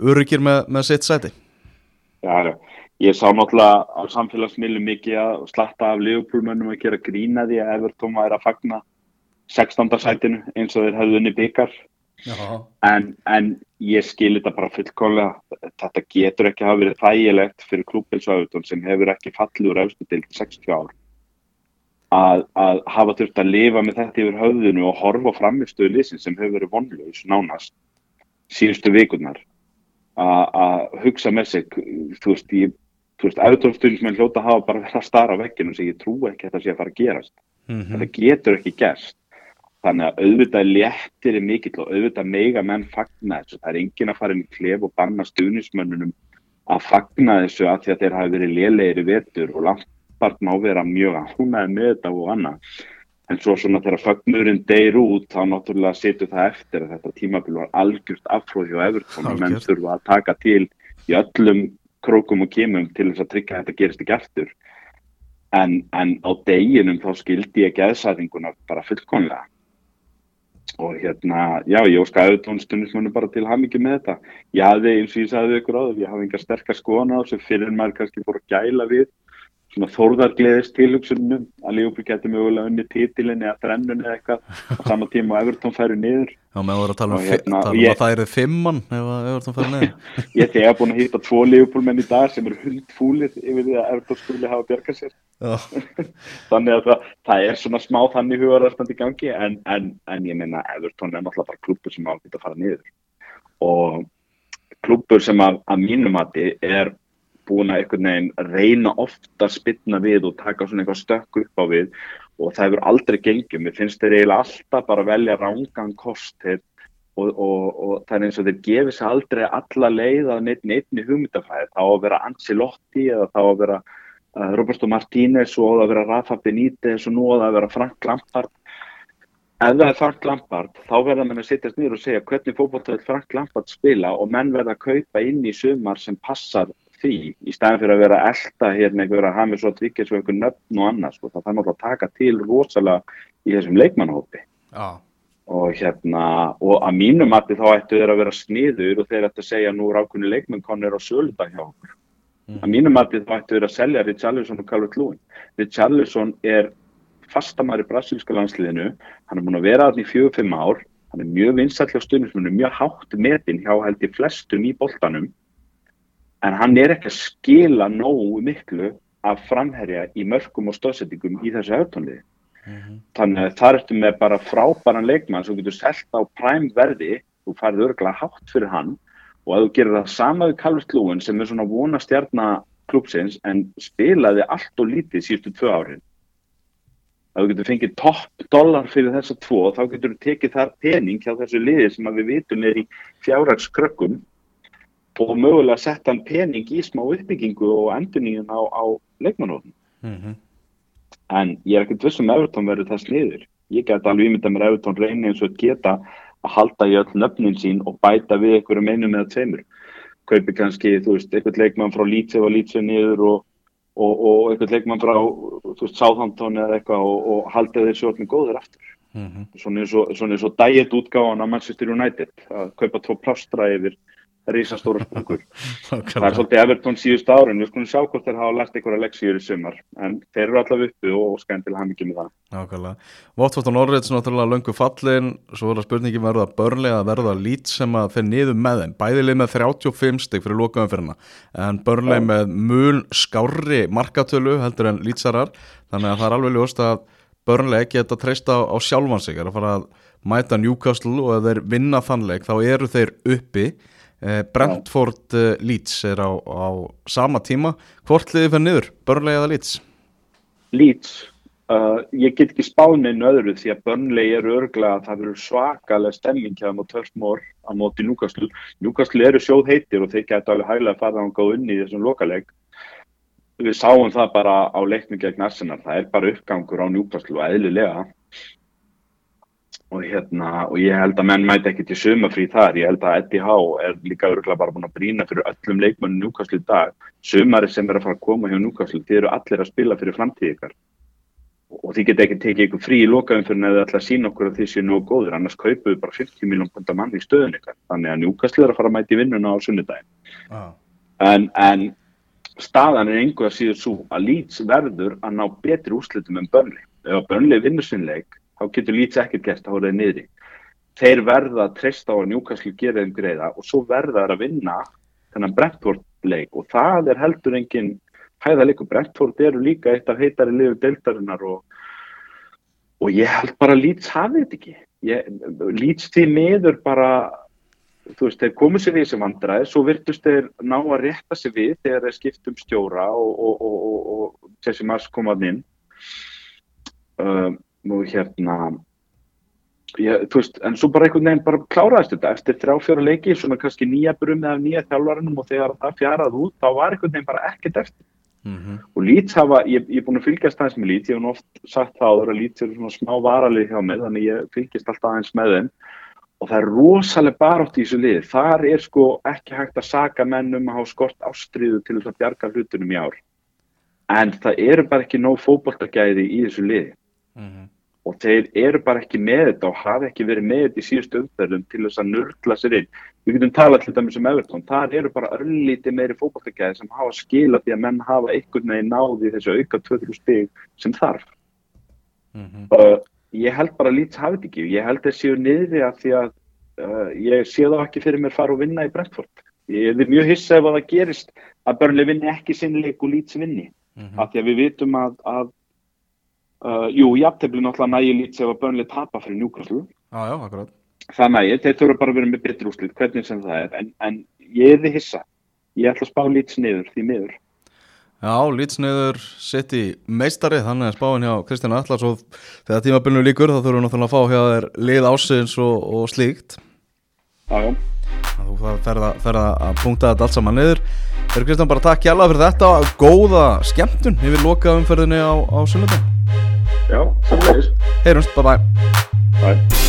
öryggir með, með sitt sæti Já, já. Ég sá náttúrulega á samfélagsmiðlum mikið að slatta af Liverpool-mönnum að gera grína því að Everton væri að fagna 16. sætinu eins og þeir hefðu unni byggar en, en ég skil þetta bara fullkomlega. Þetta getur ekki hafa verið þægilegt fyrir klúpilsauðutun sem hefur ekki fallið úr efstu til 60 ár að, að hafa þurft að lifa með þetta yfir höfðinu og horfa á framistöðu liðsins sem hefur verið vonlaus nánast síðustu vikurnar að hugsa með sig þú veist, ég, þú veist, auðvitaðstundismenn hljóta hafa bara verið að stara á vegginu sem ég trú ekki að þetta sé að fara að gerast. Mhm. þetta getur ekki gerst. Þannig að auðvitað léttir er mikill og auðvitað mega menn fagna þessu. Það er enginn að fara inn í klef og banna stuðnismönnunum að fagna þessu að því að þeir hafi verið lélegir í vetur og Lampard má vera mjög ánæði með þetta og annað. En svo svona þegar fagnurinn deyr út þá náttúrulega setur það eftir að þetta tímabil var algjört afhróð hjá Everton og menn þurfa að taka til í öllum krókum og kemum til þess að tryggja að þetta gerist ekki eftir en, en á deginum þá skildi ég geðsæðinguna bara fullkonlega og hérna, já, ég óska auðvitað stundismunum bara til hamingi með þetta. Ég hafði, eins og ég sagði ykkur áður, ég hafði engar sterkar skoðan á þessu. Fyrir maður kannski fór að gæla við svona þórðargleðist tilhugsunum að Leopold getur mögulega unni titilin eða þrennun eða eitthvað. Á sama tíma og Everton færi niður Já, að vera að tala um, hérna, tala um ég- að það eru fimmann ef að Everton fyrir neður ég þegar búin að hitta tvo Leopold menn í dag sem eru hundfúlir yfir því að Everton skuli hafa bjargað sér. Þannig að það, það er svona smá þannig hugararstandi gangi en, en, en ég meina Everton er náttúrulega bara klubur sem á að fara niður. Og klubur sem að, að mínum mati er búin að einhvern veginn reyna ofta spilna við og taka svona eitthvað stökk upp á við og það hefur aldrei gengið, mér finnst þeir eiginlega alltaf bara velja rángan kost þeir, og, og, og það er eins og þeir gefi sér aldrei alla leið neitt neittni hugmyndafæði, þá á að vera Ancelotti eða þá á að vera uh, Roberto Martínez og á að vera Rafa Benítez og nú á að vera Frank Lampard. Ef það er Frank Lampard þá verða menn að sittast niður og segja hvernig fótballtöð Frank Lampard spila og menn verða að kaupa inn í sumar sem passar því í staðin fyrir að vera að elta hérna einhverja Hamis og Tryggis og einhver nöfn og annars sko. það þarf náttúrulega að taka til rosalega í þessum leikmannhópi já, og hérna og að mínu mati þá ættu þeir að vera sniður og þeir ættu að segja nú er ákveðinu leikmenn konir á söludag hjá okkur Mhm. að mínu mati þá ættu þeir að selja Richarlison og Calvert Lúin Richarlison er fastamæri brasilíska landsliðinu hann er búin að vera þarna í fjögur, fimm ár hann er mjög vinsall hjá stundismunum mjög hátt metin hjá held í flestum í boltanum en hann er ekki að skila nógu miklu af framherja í mörgum og stóðsettingum í þessu auðtónliði Mhm. þannig að það ertu með bara frábæran leikmann sem getur selt á prime verði. Þú færið örgulega hátt fyrir hann. Og að þú gerir það sama við Calvert Lúin sem er svona vona stjarnar klúpsins en spilaði allt og lítið síðustu tvö árin. Að þú getur fengið topp dólar fyrir þessa tvo þá getur þú tekið þar pening hjá þessu liði sem að við vitum er í fjárhagskrökkum og mögulega sett hann pening í smá uppbyggingu og endurníðun á, á leikmannóðum Mhm. en ég er ekkert vissum að Everton verður þess liður. Ég get alveg ímyndað mér að Everton reyni eins og geta að halda í öll nöfnin sín og bæta við einhverjum einum eða tveimur. Kaupi kannski, þú veist, einhvern leikmann frá eða Leeds er niður og, og, og einhvern leikmann frá, þú veist, Southampton eða eitthvað og, og halda þeir svo allir góðir aftur. Eins og, svona eins og diet útgáðan á Manchester United, að kaupa tvo plástra yfir risastóra sprungur. Það er svolítið Everton síðust árin, við skulum sjá hvort þeir hafa lært einhverja leksíur í sumar, en þeir eru allavega uppi og skæm til hamingi með það. Nákvæmlega. Watford og Norwich náttúrulega löngu fallin. Svo er það spurningin verða börnlega að verða lít sem að fyrir niður með þeim? Bæðilið með 35 stygg fyrir lokaðum fyrir hana en börnlega með mun skárri markatölu heldur en lítsarar þannig að það er alveg ljóst að börnlega geta treysta á, á sjálfan sig. Að fara að mæta Newcastle og ef þeir vinna þannleik þá eru þeir uppi Brentford eh, Leeds er á, á sama tíma hvort liðið fyrir niður, börnlega eða Leeds Leeds, uh, ég get ekki spáð neinu öðru því að Burnley er örglega að það verður svakalega stemming þeim á Törfmór á móti Newcastle. Newcastle eru sjóð heitir og þeir geta alveg hæglega að fara þangað unni í þessum lokaleg. Við sáum það bara á leiknum gegn Arsenal, það er bara uppgangur á Newcastle og eðlilega. Og, hérna, og ég held að menn mæti ekki til sumafrí þar, ég held að Howe er líka örgulega bara búin að brína fyrir öllum leikmönnum Newcastle í dag. Sumari sem er að fara að koma hjá Newcastle, þið eru allir að spila fyrir framtíð ykkar. Og þið geta ekki tekið ykkur frí í lokaðum fyrir að þið ætla að sína okkur að þið séu nógu góður, annars kaupuðu bara 50 miljón pundar mann í stöðun ykkar. Þannig að Newcastle er að fara að mæti vinnuna á sunnudaginn. ah. En, en staðan er einhver að síður svo að Leeds verður að ná betri úrslitum en Burnley. Ef að Burnley vinnur sinn leik, þá getur Leeds ekkert gert að hóra þeir niðri. Þeir verða að treysta á að Newcastle gera þeim greiða og svo verða þeir að vinna þennan Brentford leik og það er heldur engin hæðaleiku. Brentford eru líka eitt af heitari liðu deildarinnar og, og ég held bara að Leeds hafi þetta ekki. Leeds því miður bara þú veist, þeir komu sér í þessi vandræði, svo virtust þeir ná að rétta sér við þegar þeir skiptum stjóra og, og, og, og, og Jesse Mars kom að inn um, og hérna ég, þú veist, en svo bara einhvern veginn bara kláraðist þetta. Eftir þrjá fjóra leiki, svona kannski nýja brumið af nýja þjálfarunum og þegar það fjarað út, þá var einhvern veginn bara ekkert eftir. Mhm. og Leeds hafa, ég, ég er búin að fylgjast aðeins með Leeds, ég hef nú oft sagt það að Leeds eru svona smá varalið hjá mig þannig ég fylgjast alltaf aðeins með þeim. Og það er rosalega barátt í þessu lið þar er sko ekki hægt að saka menn um að hafa skort ástriðu til þess að bjarga hlutunum í ár. En það eru bara ekki nóg fótboltagæði í þessu liði Mhm. og þeir eru bara ekki með þetta og hafa ekki verið með þetta í síðustu umferðum til þess að nörgla sér inn. Við getum talað til dæmis um Everton, þar eru bara örlítið meiri fótballtagæði sem hafa skilað því að menn hafa einhvern veginn náði þessu auka 2-3 stig sem þarf. Mhm. Uh, ég held bara að Leeds hafi þetta ekki, ég held að séu niðri að því að uh, ég sé þá ekki fyrir mér fara og vinna í Brentford. Ég er mjög hissa ef að það gerist að Burnley vinni ekki sinnleik og Leeds vinni Mhm. af því að við vitum að, að uh, jú, jafntefli náttúrulega nægi lít sem að börnlega tapa fyrir Newcastle. Já, já, akkurat. Það nægi, þeir þurfa bara að vera með betri úrslit hvernig sem það er, en, en ég er þið hissa. Ég ætla að spá lít sniður því miður. Já, lýtsniður sitt í meistari þannig að spáin hjá Kristján Atlas og þegar tímabillinu líkur þá þurfum við náttúrulega að fá hjá þér lið ásins og, og slíkt. Já, já, Þú ferð að, ferð að punkta þetta allt saman niður. Þegar Kristján bara takk hjálpa fyrir þetta. Góða skemmtun yfir loka umferðinni á, á sunnudum já, samlega Heyrumst, bye bye bye